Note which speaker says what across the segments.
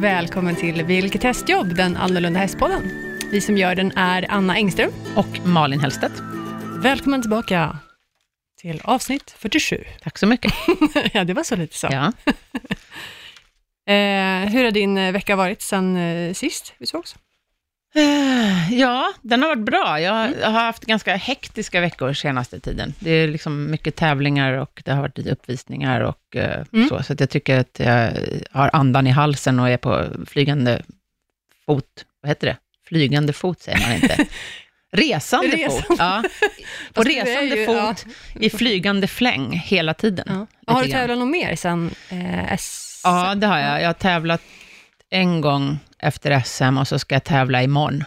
Speaker 1: välkommen till Vilket hästjobb, den annorlunda hästpodden. Vi som gör den är Anna Engström.
Speaker 2: Och Malin Hellstedt.
Speaker 1: Välkommen tillbaka till avsnitt 47.
Speaker 2: Tack så mycket.
Speaker 1: ja, det var så lite så.
Speaker 2: Ja.
Speaker 1: Eh, hur har din vecka varit sen eh, sist vi sågs?
Speaker 2: Eh, Ja, den har varit bra. Jag har haft ganska hektiska veckor senaste tiden. Det är liksom mycket tävlingar och det har varit lite uppvisningar och eh,
Speaker 1: Mm.
Speaker 2: så. Så jag tycker att jag har andan i halsen och är på flygande fot. Vad heter det? Flygande fot säger man inte. Resande
Speaker 1: Resande.
Speaker 2: fot. Ja. På resande
Speaker 1: ju-
Speaker 2: fot i flygande fläng hela tiden.
Speaker 1: Ja. Har du tävlat något mer sen eh, S?
Speaker 2: Ja, det har jag. Jag har tävlat en gång efter SM och så ska jag tävla imorgon.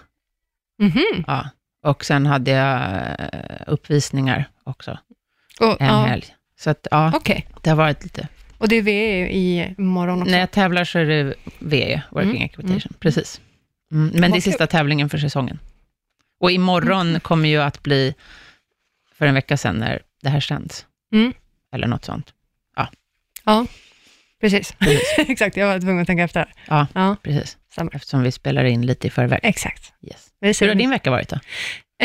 Speaker 1: Mhm.
Speaker 2: Ja. Och sen hade jag eh, uppvisningar också,
Speaker 1: Och,
Speaker 2: en
Speaker 1: ja.
Speaker 2: helg. Så att, ja,
Speaker 1: Okej,
Speaker 2: det har varit lite...
Speaker 1: och det är VE i morgon också?
Speaker 2: När jag tävlar så är det VE, Working
Speaker 1: Mm,
Speaker 2: Equitation. Precis. Mm, men det är sista tävlingen för säsongen. Och imorgon kommer ju att bli, för en vecka sedan, när det här sänds.
Speaker 1: Mm.
Speaker 2: Eller något sånt.
Speaker 1: Ja, precis.
Speaker 2: Precis.
Speaker 1: Exakt, jag var tvungen att tänka efter.
Speaker 2: Ja,
Speaker 1: Ja,
Speaker 2: precis.
Speaker 1: Stämmer.
Speaker 2: Eftersom vi spelar in lite i förväg.
Speaker 1: Exakt.
Speaker 2: Yes. Hur har din vecka varit då?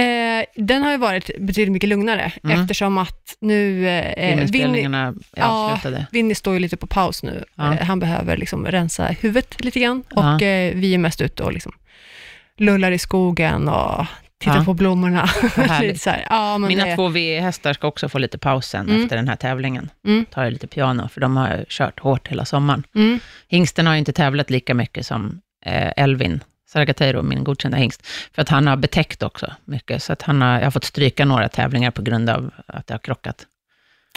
Speaker 1: Eh, den har ju varit betydligt mycket lugnare,
Speaker 2: Mm.
Speaker 1: eftersom att nu... Eh, Winnie,
Speaker 2: Filminspelningarna är
Speaker 1: ja.
Speaker 2: avslutade.
Speaker 1: Winnie står ju lite på paus nu.
Speaker 2: Ja.
Speaker 1: Eh, han behöver liksom rensa huvudet lite grann
Speaker 2: Ja.
Speaker 1: och eh, vi är mest ute och liksom lullar i skogen och tittar
Speaker 2: Ja.
Speaker 1: på blommorna. Så. Ja,
Speaker 2: Mina
Speaker 1: det,
Speaker 2: två V-hästar ska också få lite paus sen
Speaker 1: Mm.
Speaker 2: efter den här tävlingen.
Speaker 1: Mm.
Speaker 2: Ta det lite piano, för de har kört hårt hela sommaren.
Speaker 1: Mm,
Speaker 2: Hingsten har ju inte tävlat lika mycket som eh, Elvin Saragateiro, min godkända hingst, för att han har betäckt också mycket, så att han har, jag har fått stryka några tävlingar på grund av att det har krockat.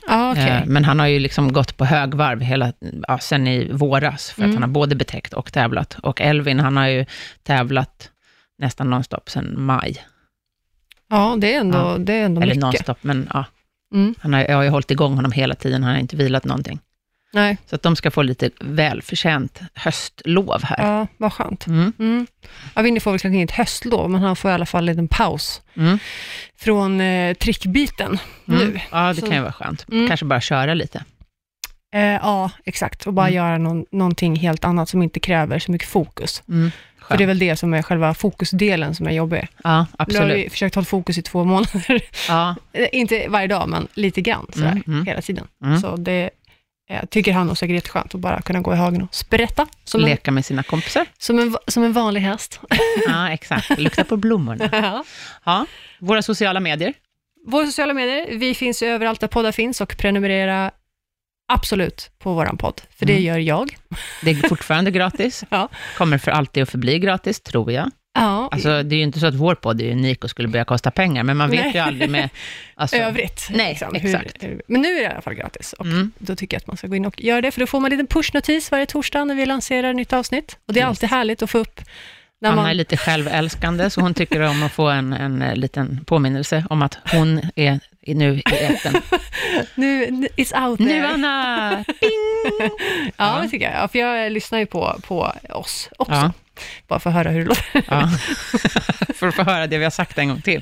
Speaker 1: ja, okej.
Speaker 2: Eh, men han har ju liksom gått på högvarv hela, ja, sen i våras, för
Speaker 1: Mm.
Speaker 2: att han har både betäckt och tävlat. Och Elvin, han har ju tävlat nästan nonstop sen maj.
Speaker 1: ja, det är ändå,
Speaker 2: Ja.
Speaker 1: det är ändå
Speaker 2: Eller
Speaker 1: mycket.
Speaker 2: nonstop, men ja,
Speaker 1: Mm,
Speaker 2: han har, jag har ju hållit igång honom hela tiden, han har inte vilat någonting.
Speaker 1: Nej,
Speaker 2: Så att de ska få lite välförtjänt höstlov här.
Speaker 1: ja, vad skönt.
Speaker 2: Mm.
Speaker 1: Mm. Ja, Winnie får väl kanske inget höstlov, men han får i alla fall en liten paus
Speaker 2: Mm.
Speaker 1: från eh, trickbiten
Speaker 2: Mm.
Speaker 1: nu.
Speaker 2: Ja, det
Speaker 1: Så-
Speaker 2: kan ju vara skönt.
Speaker 1: Mm.
Speaker 2: Kanske bara köra lite.
Speaker 1: Eh, ja, exakt. Och bara
Speaker 2: Mm.
Speaker 1: göra någon, någonting helt annat som inte kräver så mycket fokus.
Speaker 2: Mm.
Speaker 1: För det är väl det som är själva fokusdelen som är jobbig.
Speaker 2: Ja,
Speaker 1: har
Speaker 2: absolut.
Speaker 1: vi försökt hålla fokus i två månader.
Speaker 2: Ja,
Speaker 1: Eh, inte varje dag, men lite grann sådär,
Speaker 2: Mm, mm.
Speaker 1: hela tiden.
Speaker 2: Mm.
Speaker 1: Så det tycker han säkert är jätteskönt att bara kunna gå i hagen och sprätta som, en,
Speaker 2: leka med sina kompisar.
Speaker 1: som, en, som en vanlig häst.
Speaker 2: Ja, exakt. Lukta på blommorna.
Speaker 1: Ja.
Speaker 2: Ja, våra sociala medier.
Speaker 1: Våra sociala medier, vi finns överallt där poddar finns och prenumerera absolut på våran podd, för det
Speaker 2: Mm.
Speaker 1: gör jag.
Speaker 2: Det är fortfarande gratis.
Speaker 1: Ja.
Speaker 2: Kommer för alltid att förbli gratis, tror jag.
Speaker 1: Ja,
Speaker 2: Alltså, det är ju inte så att vår podd är unik och skulle börja kosta pengar, men man vet
Speaker 1: Nej.
Speaker 2: ju aldrig med... Alltså,
Speaker 1: övrigt.
Speaker 2: Nej,
Speaker 1: liksom,
Speaker 2: exakt.
Speaker 1: Hur, men nu är det i alla fall gratis och
Speaker 2: Mm.
Speaker 1: då tycker jag att man ska gå in och göra det, för då får man en liten pushnotis varje torsdag när vi lanserar nytt avsnitt. Och det är
Speaker 2: Yes.
Speaker 1: alltid härligt att få upp när
Speaker 2: Anna
Speaker 1: man...
Speaker 2: är lite självälskande, så hon tycker om att få en, en eh, liten påminnelse om att hon är nu i etern.
Speaker 1: Nu, it's out there.
Speaker 2: Nu Anna! Bing!
Speaker 1: Ja,
Speaker 2: Ja.
Speaker 1: det tycker jag. Ja, för jag lyssnar ju på, på oss också,
Speaker 2: Ja.
Speaker 1: Bara för att höra hur det låter.
Speaker 2: Ja. För att få höra det vi har sagt en gång till.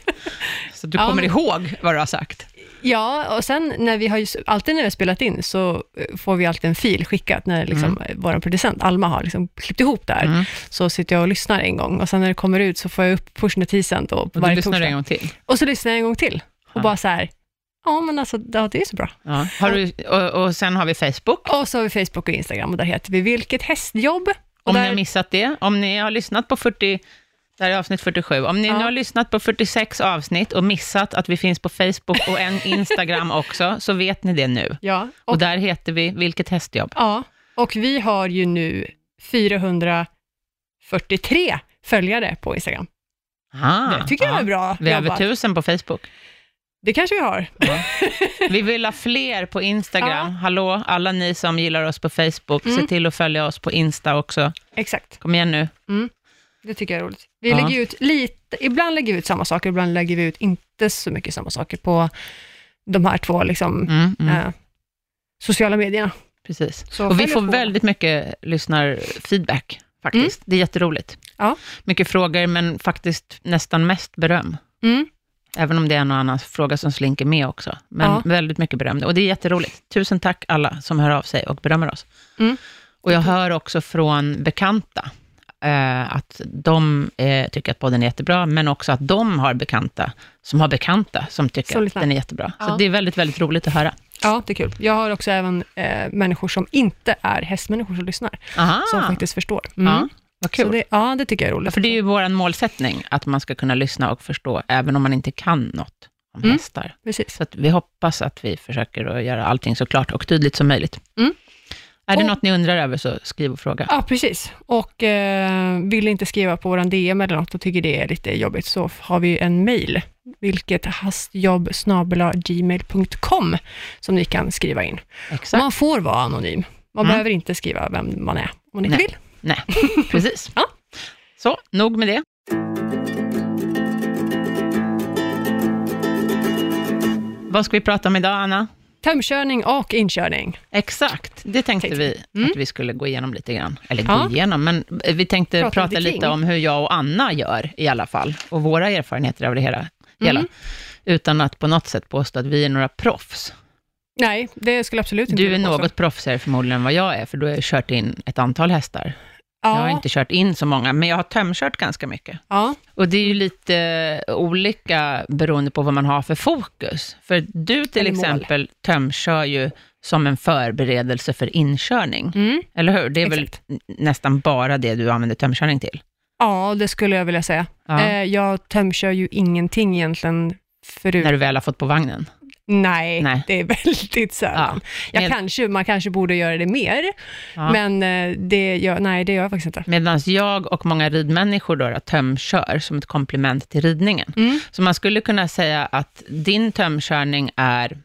Speaker 2: Så du
Speaker 1: Ja,
Speaker 2: kommer
Speaker 1: men-
Speaker 2: ihåg vad du har sagt.
Speaker 1: Ja, och sen när vi har ju, alltid när vi har spelat in så eh, får vi alltid en fil skickat när liksom, mm. vår producent Alma har liksom klippt ihop där.
Speaker 2: Mm.
Speaker 1: Så sitter jag och lyssnar en gång och sen när det kommer ut så får jag upp pushnotisen då
Speaker 2: Och
Speaker 1: varje
Speaker 2: lyssnar
Speaker 1: torsdag.
Speaker 2: en gång till.
Speaker 1: Och så lyssnar jag en gång till och
Speaker 2: Ja.
Speaker 1: bara så här, ja men alltså ja, det är så bra.
Speaker 2: Ja. Har du, och, och sen har vi Facebook.
Speaker 1: Och så har vi Facebook och Instagram och där heter vi Vilket hästjobb.
Speaker 2: Om
Speaker 1: där,
Speaker 2: ni har missat det, om ni har lyssnat på 40, det här är avsnitt 47, om ni
Speaker 1: Ja.
Speaker 2: nu har lyssnat på 46 avsnitt och missat att vi finns på Facebook och en Instagram också, så vet ni det nu.
Speaker 1: ja,
Speaker 2: Och,
Speaker 1: och,
Speaker 2: där heter vi Vilket hästjobb.
Speaker 1: ja, och vi har ju nu 443 följare på Instagram.
Speaker 2: Ah,
Speaker 1: det tycker jag
Speaker 2: ja.
Speaker 1: är bra
Speaker 2: Vi har över tusen på Facebook.
Speaker 1: Det kanske vi har.
Speaker 2: Ja. Vi vill ha fler på Instagram.
Speaker 1: Ja.
Speaker 2: Hallå, alla ni som gillar oss på Facebook,
Speaker 1: Mm.
Speaker 2: se till att följa oss på Insta också.
Speaker 1: Exakt.
Speaker 2: Kom igen nu.
Speaker 1: Det tycker jag är roligt. Vi
Speaker 2: Ja.
Speaker 1: lägger ut lite, ibland lägger vi ut samma saker, ibland lägger vi ut inte så mycket samma saker på de här två liksom,
Speaker 2: Mm, mm,
Speaker 1: eh, sociala medierna.
Speaker 2: precis.
Speaker 1: Så
Speaker 2: Och vi får
Speaker 1: på-
Speaker 2: väldigt mycket lyssnarfeedback faktiskt. Det är jätteroligt.
Speaker 1: Ja.
Speaker 2: Mycket frågor, men faktiskt nästan mest beröm.
Speaker 1: Mm.
Speaker 2: Även om det är en och annan fråga som slinker med också. Men
Speaker 1: Ja.
Speaker 2: väldigt mycket beröm. Och det är jätteroligt. Tusen tack alla som hör av sig och berömmer oss.
Speaker 1: Mm.
Speaker 2: Och jag hör också från bekanta, eh, att de eh, tycker att podden är jättebra, men också att de har bekanta som har bekanta som tycker
Speaker 1: Som
Speaker 2: att den är jättebra. Så
Speaker 1: Ja.
Speaker 2: det är väldigt, väldigt roligt att höra.
Speaker 1: Ja, det är kul. Jag har också även eh, människor som inte är hästmänniskor som lyssnar,
Speaker 2: Aha,
Speaker 1: som faktiskt förstår. Mm.
Speaker 2: ja, vad
Speaker 1: Så
Speaker 2: kul.
Speaker 1: det, ja, det tycker jag är roligt.
Speaker 2: För det är ju vår målsättning, att man ska kunna lyssna och förstå, även om man inte kan något om
Speaker 1: Mm.
Speaker 2: hästar.
Speaker 1: Precis.
Speaker 2: Så att vi hoppas att vi försöker att göra allting så klart och tydligt som möjligt.
Speaker 1: Mm.
Speaker 2: Är det
Speaker 1: Och-
Speaker 2: något ni undrar över, så skriv och fråga.
Speaker 1: Ja, precis. Och eh, vill inte skriva på våran DM eller något och tycker det är lite jobbigt, så har vi en mail, vilket hastjobb gmail.com som ni kan skriva in.
Speaker 2: Exakt.
Speaker 1: Man får vara anonym. Man
Speaker 2: Mm.
Speaker 1: behöver inte skriva vem man är, om man inte
Speaker 2: Nej.
Speaker 1: vill.
Speaker 2: Nej, precis.
Speaker 1: Ja.
Speaker 2: Så, nog med det. Vad ska vi prata om idag, Anna?
Speaker 1: Tömkörning och inkörning.
Speaker 2: Exakt, det tänkte
Speaker 1: Tänkte
Speaker 2: vi
Speaker 1: Mm.
Speaker 2: att vi skulle gå igenom lite grann. Eller gå
Speaker 1: Ja.
Speaker 2: igenom, men vi tänkte
Speaker 1: Prata
Speaker 2: prata,
Speaker 1: lite kring.
Speaker 2: om hur jag och Anna gör i alla fall, och våra erfarenheter av det hela.
Speaker 1: Mm.
Speaker 2: Utan att på något sätt påstå att vi är några proffs.
Speaker 1: Nej, det skulle absolut inte
Speaker 2: Du är något proffsigare förmodligen än vad jag är, för du har kört in ett antal hästar.
Speaker 1: Ja,
Speaker 2: Jag har inte kört in så många, men jag har tömkört ganska mycket.
Speaker 1: ja,
Speaker 2: Och det är ju lite olika beroende på vad man har för fokus. För du till
Speaker 1: Eller mål.
Speaker 2: exempel tömkör ju som en förberedelse för inkörning,
Speaker 1: mm.
Speaker 2: eller hur? Det är
Speaker 1: Exakt.
Speaker 2: väl nästan bara det du använder tömkörning till?
Speaker 1: ja, det skulle jag vilja säga.
Speaker 2: Ja.
Speaker 1: Eh, jag tömkör ju ingenting egentligen förut.
Speaker 2: När du väl har fått på vagnen?
Speaker 1: Nej,
Speaker 2: Nej.
Speaker 1: det är väldigt sällan. Jag
Speaker 2: Med-
Speaker 1: kanske, man kanske borde göra det mer,
Speaker 2: Ja.
Speaker 1: men eh, det gör, nej, det gör jag faktiskt inte.
Speaker 2: Medan jag och många ridmänniskor då, då tömkör som ett komplement till ridningen.
Speaker 1: Mm.
Speaker 2: Så man skulle kunna säga att din tömkörning är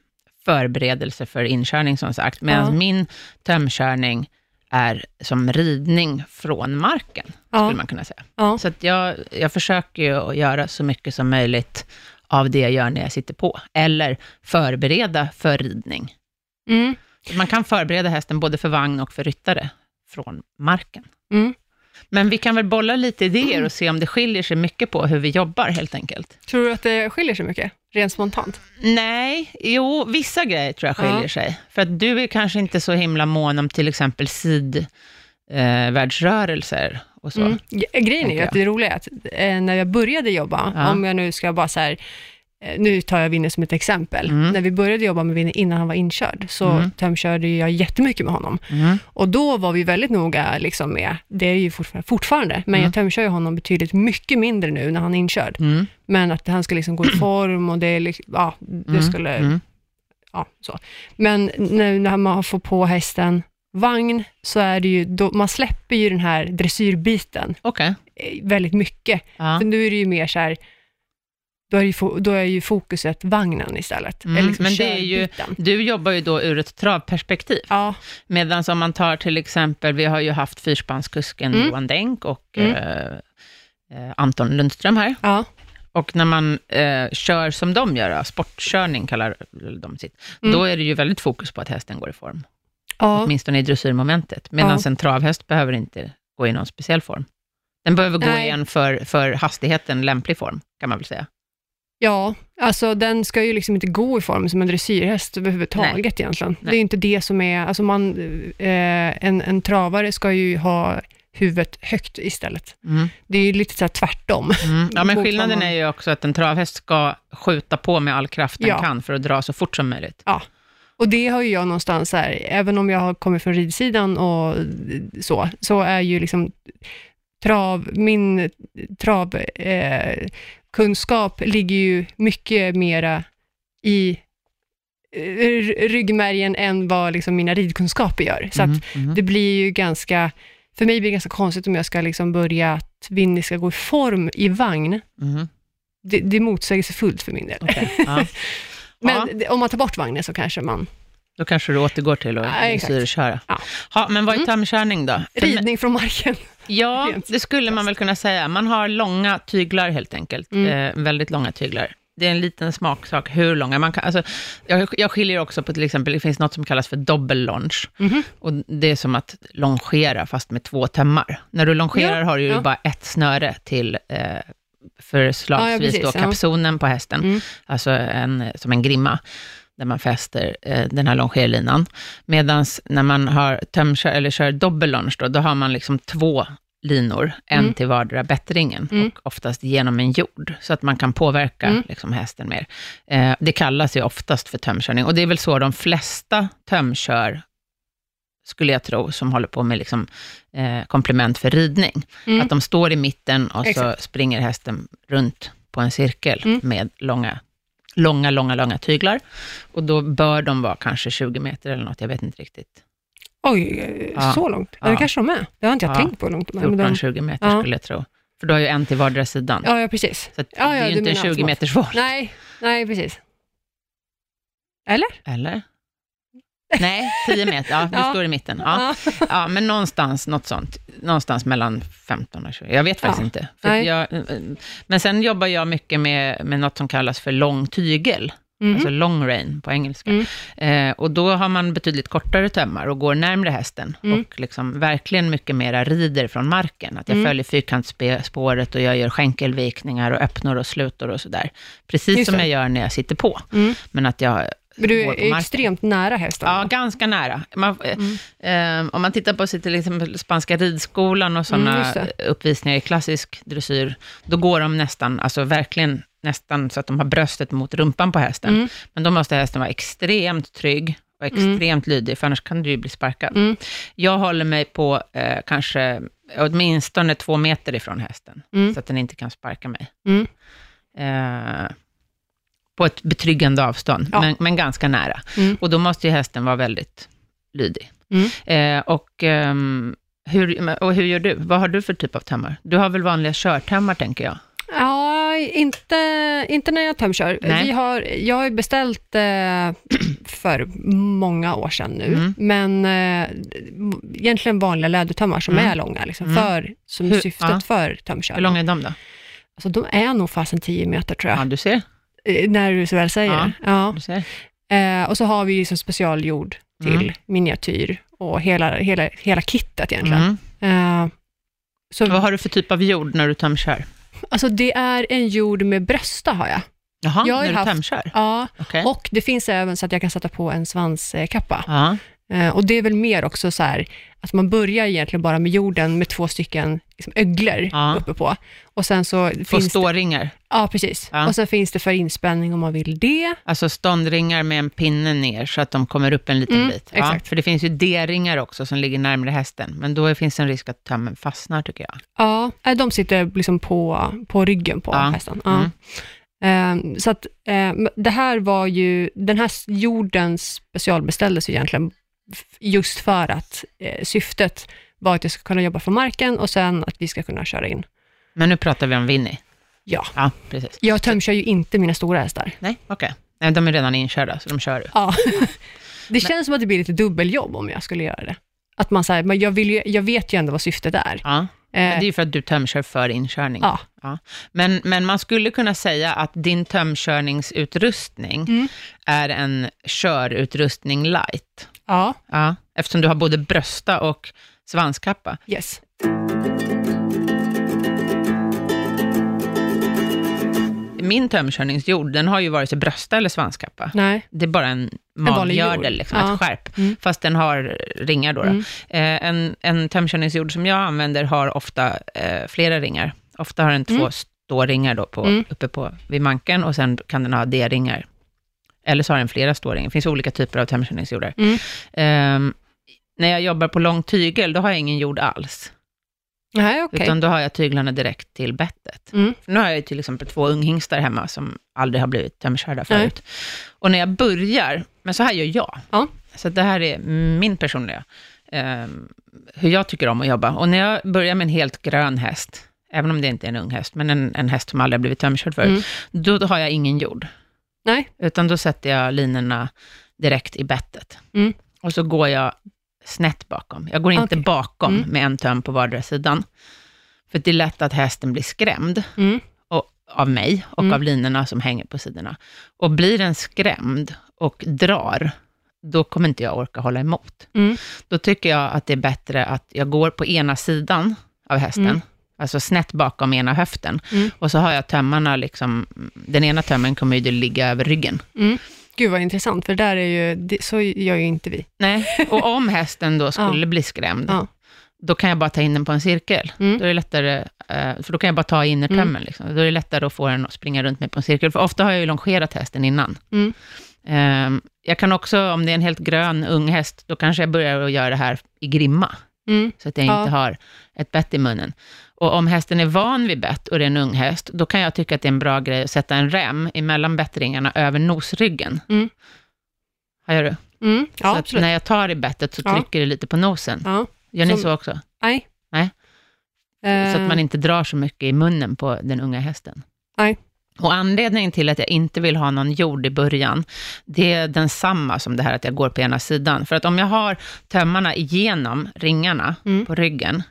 Speaker 2: förberedelse för inkörning, som sagt, medan
Speaker 1: Ja.
Speaker 2: min tömkörning är som ridning från marken,
Speaker 1: Ja.
Speaker 2: skulle man kunna säga.
Speaker 1: Ja.
Speaker 2: Så jag, jag försöker ju att göra så mycket som möjligt av det jag gör när jag sitter på, eller förbereda för ridning.
Speaker 1: Mm.
Speaker 2: Man kan förbereda hästen både för vagn och för ryttare från marken.
Speaker 1: Mm.
Speaker 2: Men vi kan väl bolla lite idéer och se om det skiljer sig mycket på hur vi jobbar, helt enkelt.
Speaker 1: Tror du att det skiljer sig mycket, rent spontant?
Speaker 2: Nej, jo, vissa grejer tror jag skiljer
Speaker 1: Ja.
Speaker 2: sig. För att du är kanske inte så himla mån om till exempel sidvärldsrörelser och så.
Speaker 1: Mm. Grejen är ju att det roliga är att eh, när jag började jobba,
Speaker 2: Ja.
Speaker 1: om jag nu ska bara så här, eh, nu tar jag Winnie som ett exempel.
Speaker 2: Mm.
Speaker 1: När vi började jobba med Winnie innan han var inkörd, så
Speaker 2: Mm.
Speaker 1: tömkörde jag jättemycket med honom.
Speaker 2: Mm.
Speaker 1: Och då var vi väldigt noga liksom med, det är ju fortfarande, fortfarande men
Speaker 2: Mm.
Speaker 1: jag tömkör ju honom betydligt mycket mindre nu när han är inkörd.
Speaker 2: Mm.
Speaker 1: Men att han ska liksom gå i form och det, är liksom, ja, det
Speaker 2: Mm.
Speaker 1: skulle,
Speaker 2: Mm.
Speaker 1: ja, så. Men nu när man får på hästen vagn, så är det ju, då, man släpper ju den här dressyrbiten
Speaker 2: Okej.
Speaker 1: eh, väldigt mycket.
Speaker 2: Ja.
Speaker 1: För nu är det ju mer så här, då är, ju, då är ju fokuset vagnen istället.
Speaker 2: Mm,
Speaker 1: liksom
Speaker 2: men det är ju-. Du jobbar ju då ur ett travperspektiv.
Speaker 1: Ja,
Speaker 2: Medan om man tar till exempel, vi har ju haft fyrspannskusken
Speaker 1: Mm.
Speaker 2: Johan Denk och
Speaker 1: Mm.
Speaker 2: eh, eh, Anton Lundström här.
Speaker 1: ja,
Speaker 2: Och när man eh, kör som de gör, sportkörning kallar de sitt,
Speaker 1: Mm.
Speaker 2: då är det ju väldigt fokus på att hästen går i form.
Speaker 1: Ja,
Speaker 2: Åtminstone i dressyrmomentet. Medan
Speaker 1: Ja.
Speaker 2: en travhäst behöver inte gå i någon speciell form. Den behöver gå
Speaker 1: Nej.
Speaker 2: i en för, för hastigheten lämplig form, kan man väl säga.
Speaker 1: ja, alltså den ska ju liksom inte gå i form som en dressyrhäst överhuvudtaget egentligen.
Speaker 2: Nej.
Speaker 1: Det är ju inte det som är, alltså man, eh, en, en travare ska ju ha huvudet högt istället.
Speaker 2: Mm.
Speaker 1: Det är ju lite så här tvärtom.
Speaker 2: Mm. Ja, men skillnaden är ju också att en travhäst ska skjuta på med all kraft den
Speaker 1: Ja.
Speaker 2: kan för att dra så fort som möjligt.
Speaker 1: Och det har ju jag någonstans här, även om jag har kommit från ridsidan och så, så är ju liksom trav, min travkunskap eh, ligger ju mycket mera i eh, ryggmärgen än vad liksom mina ridkunskaper gör. Så att
Speaker 2: Mhm, mhm.
Speaker 1: det blir ju ganska, för mig blir det ganska konstigt om jag ska liksom börja att Winnie ska gå i form i vagn.
Speaker 2: Mhm.
Speaker 1: Det, det är motsägelsefullt för min del.
Speaker 2: Okej, ja.
Speaker 1: Men
Speaker 2: Ja.
Speaker 1: om man tar bort vagnen så kanske man...
Speaker 2: Då kanske du återgår till att
Speaker 1: Ja,
Speaker 2: dressyrköra.
Speaker 1: Ja.
Speaker 2: Ja, men vad är
Speaker 1: Mm.
Speaker 2: tömkörning då?
Speaker 1: Ridning från marken.
Speaker 2: Ja, det skulle man väl kunna säga. Man har långa tyglar helt enkelt.
Speaker 1: Mm.
Speaker 2: Eh, väldigt långa tyglar. Det är en liten smaksak hur långa. Man kan, alltså, jag, jag skiljer också på till exempel, det finns något som kallas för dobbellonge.
Speaker 1: Mhm.
Speaker 2: Och det är som att longera fast med två tömmar. När du longerar
Speaker 1: Ja,
Speaker 2: har du ju
Speaker 1: ja.
Speaker 2: bara ett snöre till eh, förslagsvis
Speaker 1: Ja, ja, precis,
Speaker 2: då
Speaker 1: ja.
Speaker 2: kapsonen på hästen,
Speaker 1: Mm.
Speaker 2: alltså en, som en grimma. där man fäster eh, den här longerlinan. Medan när man har tömkör, eller kör dobbellonge, då, då har man liksom två linor, en
Speaker 1: Mm.
Speaker 2: till vardera bättringen
Speaker 1: Mm.
Speaker 2: och oftast genom en jord, så att man kan påverka
Speaker 1: Mm.
Speaker 2: liksom, hästen mer. Eh, det kallas ju oftast för tömkörning och det är väl så de flesta tömkör, skulle jag tro, som håller på med liksom, eh, komplement för ridning.
Speaker 1: Mm.
Speaker 2: Att de står i mitten och så
Speaker 1: Exakt.
Speaker 2: springer hästen runt på en cirkel
Speaker 1: Mm.
Speaker 2: med långa, långa, långa, långa tyglar. Och då bör de vara kanske 20 meter eller något, jag vet inte riktigt.
Speaker 1: Oj,
Speaker 2: Ja.
Speaker 1: så långt? Ja. Det kanske de är. Det har inte jag
Speaker 2: Ja.
Speaker 1: tänkt på hur långt de är. men de-
Speaker 2: 14-20 meter
Speaker 1: Ja.
Speaker 2: skulle jag tro. För du har ju en till vardera sidan.
Speaker 1: Ja, ja, precis.
Speaker 2: Så det är ju inte en
Speaker 1: menar
Speaker 2: 20
Speaker 1: automat.
Speaker 2: meters var.
Speaker 1: Nej, nej, precis. Eller?
Speaker 2: Eller? Nej, 10 meter. Ja, du
Speaker 1: Ja.
Speaker 2: står i mitten. Ja. ja, men någonstans, något sånt. Någonstans mellan 15 och 20. Jag vet faktiskt
Speaker 1: Ja.
Speaker 2: inte. Jag, men sen jobbar jag mycket med, med något som kallas för lång tygel.
Speaker 1: Mhm.
Speaker 2: alltså long rein på engelska.
Speaker 1: Mm.
Speaker 2: Eh, och då har man betydligt kortare tömmar och går närmre hästen
Speaker 1: Mm.
Speaker 2: och liksom verkligen mycket mera rider från marken. Att jag
Speaker 1: Mm.
Speaker 2: följer fyrkantsspåret och jag gör skänkelvikningar och öppnor och slutor och sådär. Precis
Speaker 1: Just
Speaker 2: som
Speaker 1: det.
Speaker 2: jag gör när jag sitter på,
Speaker 1: Mm.
Speaker 2: men att jag
Speaker 1: Men du är extremt nära hästen.
Speaker 2: Ja, ganska nära. Man, eh,
Speaker 1: Mm.
Speaker 2: eh, om man tittar på sig till exempel spanska ridskolan och
Speaker 1: Mm,
Speaker 2: sådana
Speaker 1: det.
Speaker 2: uppvisningar i klassisk dressyr, då går de nästan, alltså verkligen nästan så att de har bröstet mot rumpan på hästen.
Speaker 1: Mm.
Speaker 2: Men då måste hästen vara extremt trygg och extremt lydig, för annars kan du ju bli sparkad.
Speaker 1: Mm.
Speaker 2: Jag håller mig på eh, kanske åtminstone två meter ifrån hästen,
Speaker 1: Mm.
Speaker 2: så att den inte kan sparka mig.
Speaker 1: Mm.
Speaker 2: Eh, på ett betryggande avstånd,
Speaker 1: Ja.
Speaker 2: men, men ganska nära.
Speaker 1: Mm.
Speaker 2: Och då måste ju hästen vara väldigt lydig.
Speaker 1: Mm.
Speaker 2: Eh, och, ehm, hur, och hur gör du? Vad har du för typ av tömmar? Du har väl vanliga körtömmar, tänker jag?
Speaker 1: Ja, inte, inte när jag tömkör.
Speaker 2: Nej.
Speaker 1: Vi har, jag har ju beställt eh, för många år sedan nu,
Speaker 2: Mm.
Speaker 1: men eh, egentligen vanliga lädertömmar som
Speaker 2: Mm.
Speaker 1: är långa, liksom,
Speaker 2: Mm.
Speaker 1: för, som
Speaker 2: Hur-
Speaker 1: syftet
Speaker 2: ja.
Speaker 1: för tömkörning.
Speaker 2: Hur långa är de då?
Speaker 1: Alltså, de är nog fasen 10 meter tror jag,
Speaker 2: Ja, du ser.
Speaker 1: Eh, när du så väl säger
Speaker 2: Ja.
Speaker 1: det. Ja. Eh, och så har vi liksom specialgjord till
Speaker 2: Mm.
Speaker 1: miniatyr och hela, hela, hela kittet egentligen.
Speaker 2: Mm.
Speaker 1: Eh, så,
Speaker 2: Vad har du för typ av jord när du tömkör?
Speaker 1: alltså det är en jord med brösta har jag.
Speaker 2: Jaha,
Speaker 1: Jag har
Speaker 2: när du
Speaker 1: haft-
Speaker 2: tömkör?
Speaker 1: Ja,
Speaker 2: Okej.
Speaker 1: och det finns även så att jag kan sätta på en svanskappa.
Speaker 2: Ja.
Speaker 1: Eh, och det är väl mer också så här, att man börjar egentligen bara med jorden med två stycken liksom, öglor
Speaker 2: Ja.
Speaker 1: uppe på. Och sen så
Speaker 2: Två
Speaker 1: finns det,
Speaker 2: ståringar,
Speaker 1: Ja, precis.
Speaker 2: Ja.
Speaker 1: Och sen finns det för inspänning om man vill det.
Speaker 2: alltså ståndringar med en pinne ner, så att de kommer upp en liten
Speaker 1: Mm,
Speaker 2: bit.
Speaker 1: exakt.
Speaker 2: För det finns ju D-ringar också, som ligger närmare hästen, men då finns det en risk att tömmen fastnar, tycker jag.
Speaker 1: Ja, eh, de sitter liksom på, på ryggen på
Speaker 2: Ja.
Speaker 1: hästen. Ja.
Speaker 2: Mm.
Speaker 1: Eh, så att eh, det här var ju, den här jorden specialbeställdes egentligen just för att eh, syftet var att jag ska kunna jobba från marken och sen att vi ska kunna köra in.
Speaker 2: Men nu pratar vi om Winnie.
Speaker 1: Ja,
Speaker 2: Ja, precis.
Speaker 1: jag tömkör ju inte mina stora hästar.
Speaker 2: Nej, okej. Nej, de är redan inkörda, så de kör du.
Speaker 1: Ja. Det känns som att det blir lite dubbeljobb om jag skulle göra det. Att man säger, men jag, vill ju, jag vet ju ändå vad syftet är.
Speaker 2: Ja, men
Speaker 1: Eh,
Speaker 2: det är ju för att du tömkör för inkörning.
Speaker 1: ja.
Speaker 2: Men, men man skulle kunna säga att din tömkörningsutrustning
Speaker 1: Mm.
Speaker 2: är en körutrustning light.
Speaker 1: Ja,
Speaker 2: Ja, eftersom du har både brösta och svanskappa.
Speaker 1: yes.
Speaker 2: Min tömkörningsjord, den har ju vare sig brösta eller svanskappa.
Speaker 1: Nej.
Speaker 2: Det är bara en maggördel, liksom,
Speaker 1: Ja.
Speaker 2: ett skärp.
Speaker 1: Mm.
Speaker 2: Fast den har ringar då. då.
Speaker 1: Mm.
Speaker 2: Eh, en, en tömkörningsjord som jag använder har ofta eh, flera ringar. Ofta har den två
Speaker 1: Mm.
Speaker 2: ståringar då på,
Speaker 1: Mm.
Speaker 2: uppe på, vid manken och sen kan den ha D-ringar. Eller så har den flera ståringar. Det finns olika typer av tömkörningsjordar.
Speaker 1: Mm.
Speaker 2: Ehm, när jag jobbar på lång tygel, då har jag ingen jord alls.
Speaker 1: Nej, okej.
Speaker 2: Utan då har jag tyglarna direkt till bettet.
Speaker 1: Mm.
Speaker 2: Nu har jag ju till exempel två unghingstar hemma som aldrig har blivit tömkörda
Speaker 1: Nej.
Speaker 2: förut. Och när jag börjar, men så här gör jag.
Speaker 1: Ja.
Speaker 2: Så det här är min personliga, ehm, hur jag tycker om att jobba. Och när jag börjar med en helt grön häst, även om det inte är en ung häst, men en, en häst som aldrig har blivit tömkörd förut,
Speaker 1: Mm.
Speaker 2: då, då har jag ingen jord.
Speaker 1: Nej.
Speaker 2: Utan då sätter jag linorna direkt i bettet.
Speaker 1: Mm.
Speaker 2: Och så går jag snett bakom. Jag går inte
Speaker 1: Okej.
Speaker 2: bakom
Speaker 1: Mm.
Speaker 2: med en töm på vardera sidan. För det är lätt att hästen blir skrämd
Speaker 1: Mm.
Speaker 2: och, av mig och
Speaker 1: Mm.
Speaker 2: av linorna som hänger på sidorna. Och blir den skrämd och drar, då kommer inte jag orka hålla emot.
Speaker 1: Mm.
Speaker 2: Då tycker jag att det är bättre att jag går på ena sidan av hästen,
Speaker 1: Mm.
Speaker 2: Alltså snett bakom ena höften,
Speaker 1: Mm.
Speaker 2: och så har jag tömmarna, liksom, den ena tömmen kommer ju ligga över ryggen.
Speaker 1: Mm. Gud vad intressant, för där är ju, så gör ju inte vi.
Speaker 2: Nej, och om hästen då skulle bli skrämd,
Speaker 1: Ja.
Speaker 2: då kan jag bara ta in den på en cirkel.
Speaker 1: Mm.
Speaker 2: Då är det lättare, eh, för då kan jag bara ta innertömmen.
Speaker 1: Mm.
Speaker 2: Liksom. Då är det lättare att få den att springa runt mig på en cirkel, för ofta har jag ju longerat hästen innan.
Speaker 1: Mm.
Speaker 2: Eh, jag kan också, om det är en helt grön ung häst, då kanske jag börjar att göra det här i grimma,
Speaker 1: Mm.
Speaker 2: så att jag
Speaker 1: Ja.
Speaker 2: inte har ett bett i munnen. Och om hästen är van vid bett och det är en ung häst, då kan jag tycka att det är en bra grej att sätta en rem emellan bettringarna över nosryggen.
Speaker 1: Mm.
Speaker 2: Hajar du?
Speaker 1: Mm.
Speaker 2: så
Speaker 1: Ja, absolut.
Speaker 2: när jag tar i bettet så
Speaker 1: Ja.
Speaker 2: trycker det lite på nosen.
Speaker 1: Ja.
Speaker 2: Gör ni
Speaker 1: Som-
Speaker 2: så också?
Speaker 1: Nej.
Speaker 2: Nej.
Speaker 1: Eh,
Speaker 2: Så att man inte drar så mycket i munnen på den unga hästen.
Speaker 1: Nej.
Speaker 2: Och anledningen till att jag inte vill ha någon jord i början, det är densamma som det här att jag går på ena sidan. För att om jag har tömmarna igenom ringarna
Speaker 1: Mm.
Speaker 2: på ryggen,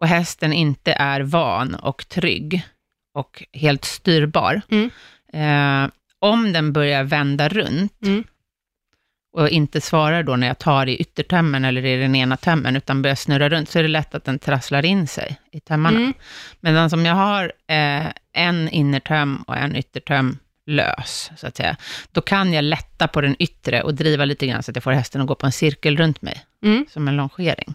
Speaker 2: och hästen inte är van och trygg och helt styrbar,
Speaker 1: Mm.
Speaker 2: eh, om den börjar vända runt,
Speaker 1: Mm.
Speaker 2: och inte svarar då när jag tar i yttertömmen eller i den ena tömmen, utan börjar snurra runt, så är det lätt att den trasslar in sig i tömmarna.
Speaker 1: Mm.
Speaker 2: Medan om jag har eh, en innertöm och en yttertöm lös, så att säga, då kan jag lätta på den yttre och driva lite grann så att jag får hästen att gå på en cirkel runt mig,
Speaker 1: Mm.
Speaker 2: som en longering.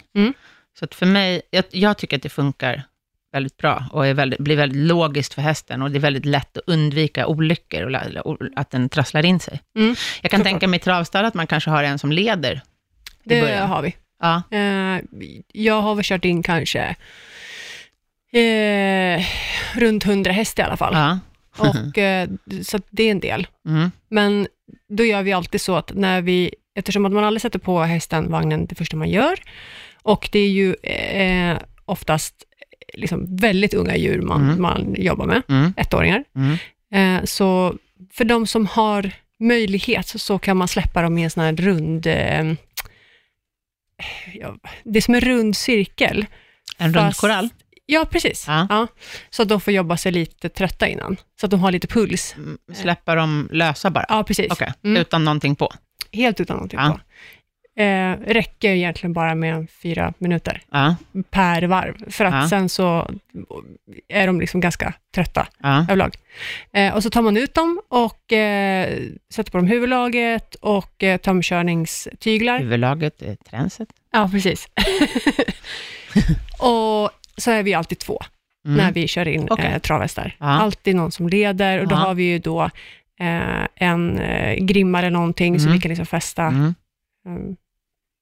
Speaker 2: Så att för mig, jag, jag tycker att det funkar väldigt bra och är väldigt, blir väldigt logiskt för hästen och det är väldigt lätt att undvika olyckor och, att den trasslar in sig.
Speaker 1: Mm.
Speaker 2: Jag kan tänka mig i travstall att man kanske har en som leder
Speaker 1: Det
Speaker 2: början.
Speaker 1: har vi.
Speaker 2: Ja.
Speaker 1: Eh, jag har väl kört in kanske eh, runt 100 häst i alla fall.
Speaker 2: ja.
Speaker 1: Och, eh, så det är en del.
Speaker 2: Mm.
Speaker 1: Men då gör vi alltid så att när vi, eftersom att man aldrig sätter på hästen vagnen det första man gör, och det är ju eh, oftast liksom väldigt unga djur man,
Speaker 2: Mm.
Speaker 1: man jobbar med,
Speaker 2: Mm.
Speaker 1: ettåringar.
Speaker 2: Mm.
Speaker 1: Eh, så för de som har möjlighet så, kan man släppa dem i en sån här rund, eh, ja, det är som en rund cirkel.
Speaker 2: En
Speaker 1: Fast-
Speaker 2: rund korall.
Speaker 1: Ja, precis.
Speaker 2: Ja.
Speaker 1: Ja. Så att de får jobba sig lite trötta innan, så att de har lite puls.
Speaker 2: Mm, Släppa dem lösa bara?
Speaker 1: Ja, precis.
Speaker 2: Okej,
Speaker 1: Mm.
Speaker 2: utan någonting på?
Speaker 1: Helt utan någonting
Speaker 2: Ja.
Speaker 1: på. Eh, räcker egentligen bara med fyra minuter
Speaker 2: Ja,
Speaker 1: per varv, för att
Speaker 2: Ja.
Speaker 1: sen så är de liksom ganska trötta
Speaker 2: ja.
Speaker 1: överlag. Eh, och så tar man ut dem och eh, sätter på dem huvudlaget och eh, tömkörningstyglar.
Speaker 2: Huvudlaget är tränset.
Speaker 1: Ja, precis. och så är vi alltid två
Speaker 2: Mm.
Speaker 1: när vi kör in eh, travhästar.
Speaker 2: Ja.
Speaker 1: Alltid någon som leder och då har vi ju då eh, en eh, grimma eller någonting
Speaker 2: Mm.
Speaker 1: vi kan liksom fästa
Speaker 2: Mm.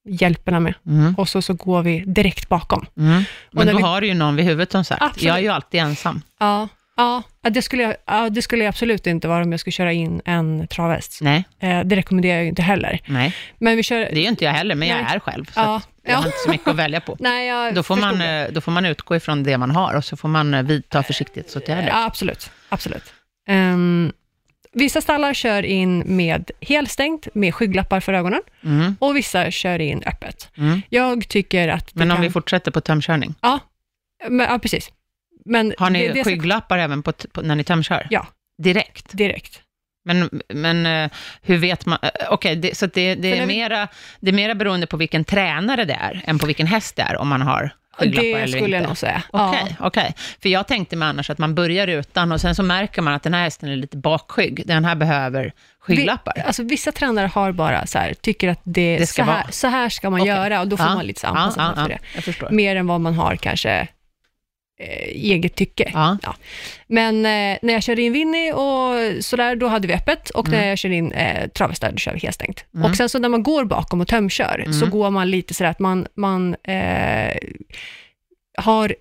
Speaker 1: Hjälperna med.
Speaker 2: Mm.
Speaker 1: Och så, så går vi direkt bakom.
Speaker 2: Mm. Men då
Speaker 1: vi-
Speaker 2: har du ju någon vid huvudet som sagt.
Speaker 1: Absolut.
Speaker 2: Jag är ju alltid ensam.
Speaker 1: Ja, ja det, skulle jag, ja, det skulle jag absolut inte vara om jag skulle köra in en travhäst.
Speaker 2: Nej,
Speaker 1: Eh, det rekommenderar jag ju inte heller.
Speaker 2: nej.
Speaker 1: Men vi kör...
Speaker 2: Det är ju inte jag heller, men jag
Speaker 1: Nej.
Speaker 2: är själv. Så
Speaker 1: Ja,
Speaker 2: jag
Speaker 1: ja.
Speaker 2: har inte så mycket att välja på.
Speaker 1: Nej, jag
Speaker 2: Då får, man,
Speaker 1: det.
Speaker 2: eh, då får man utgå ifrån det man har och så får man eh, vidta försiktighetsåtgärder.
Speaker 1: Ja, absolut. absolut. Ehm, vissa stallar kör in med helstängt, med skygglappar för ögonen,
Speaker 2: Mm.
Speaker 1: och vissa kör in öppet.
Speaker 2: Mm.
Speaker 1: Jag tycker att
Speaker 2: Men om
Speaker 1: kan...
Speaker 2: vi fortsätter på tömkörning,
Speaker 1: Ja, men, ja precis. Men
Speaker 2: har ni
Speaker 1: det, det ska-
Speaker 2: skygglappar även på, på, när ni tömkör?
Speaker 1: Ja.
Speaker 2: Direkt?
Speaker 1: Direkt.
Speaker 2: Men, men eh, hur vet man? eh, Okej, det, så det, det, är mera, det är mera beroende på vilken tränare det är, än på vilken häst det är, om man har skygglappar
Speaker 1: Det skulle
Speaker 2: inte.
Speaker 1: jag nog säga.
Speaker 2: Okej, okej. För jag tänkte mig annars att man börjar utan och sen så märker man att den här hästen är lite bakskygg. Den här behöver skygglappar.
Speaker 1: Vi, alltså, vissa tränare har bara så här, tycker att det,
Speaker 2: Det ska
Speaker 1: så, här,
Speaker 2: vara.
Speaker 1: så här ska man
Speaker 2: Okej.
Speaker 1: göra och då får
Speaker 2: Ja,
Speaker 1: man lite
Speaker 2: ja,
Speaker 1: anpassa
Speaker 2: ja,
Speaker 1: sig efter
Speaker 2: ja,
Speaker 1: det.
Speaker 2: jag förstår.
Speaker 1: Mer än vad man har kanske eh, eget tycke.
Speaker 2: Ja.
Speaker 1: Men eh, när jag körde in Winnie och sådär, då hade vi öppet och
Speaker 2: Mm.
Speaker 1: när jag kör in eh, travhästar, då kör vi helstängt.
Speaker 2: Mm.
Speaker 1: Och sen så när man går bakom och tömkör, så
Speaker 2: Mm.
Speaker 1: går man lite sådär att man, man eh, har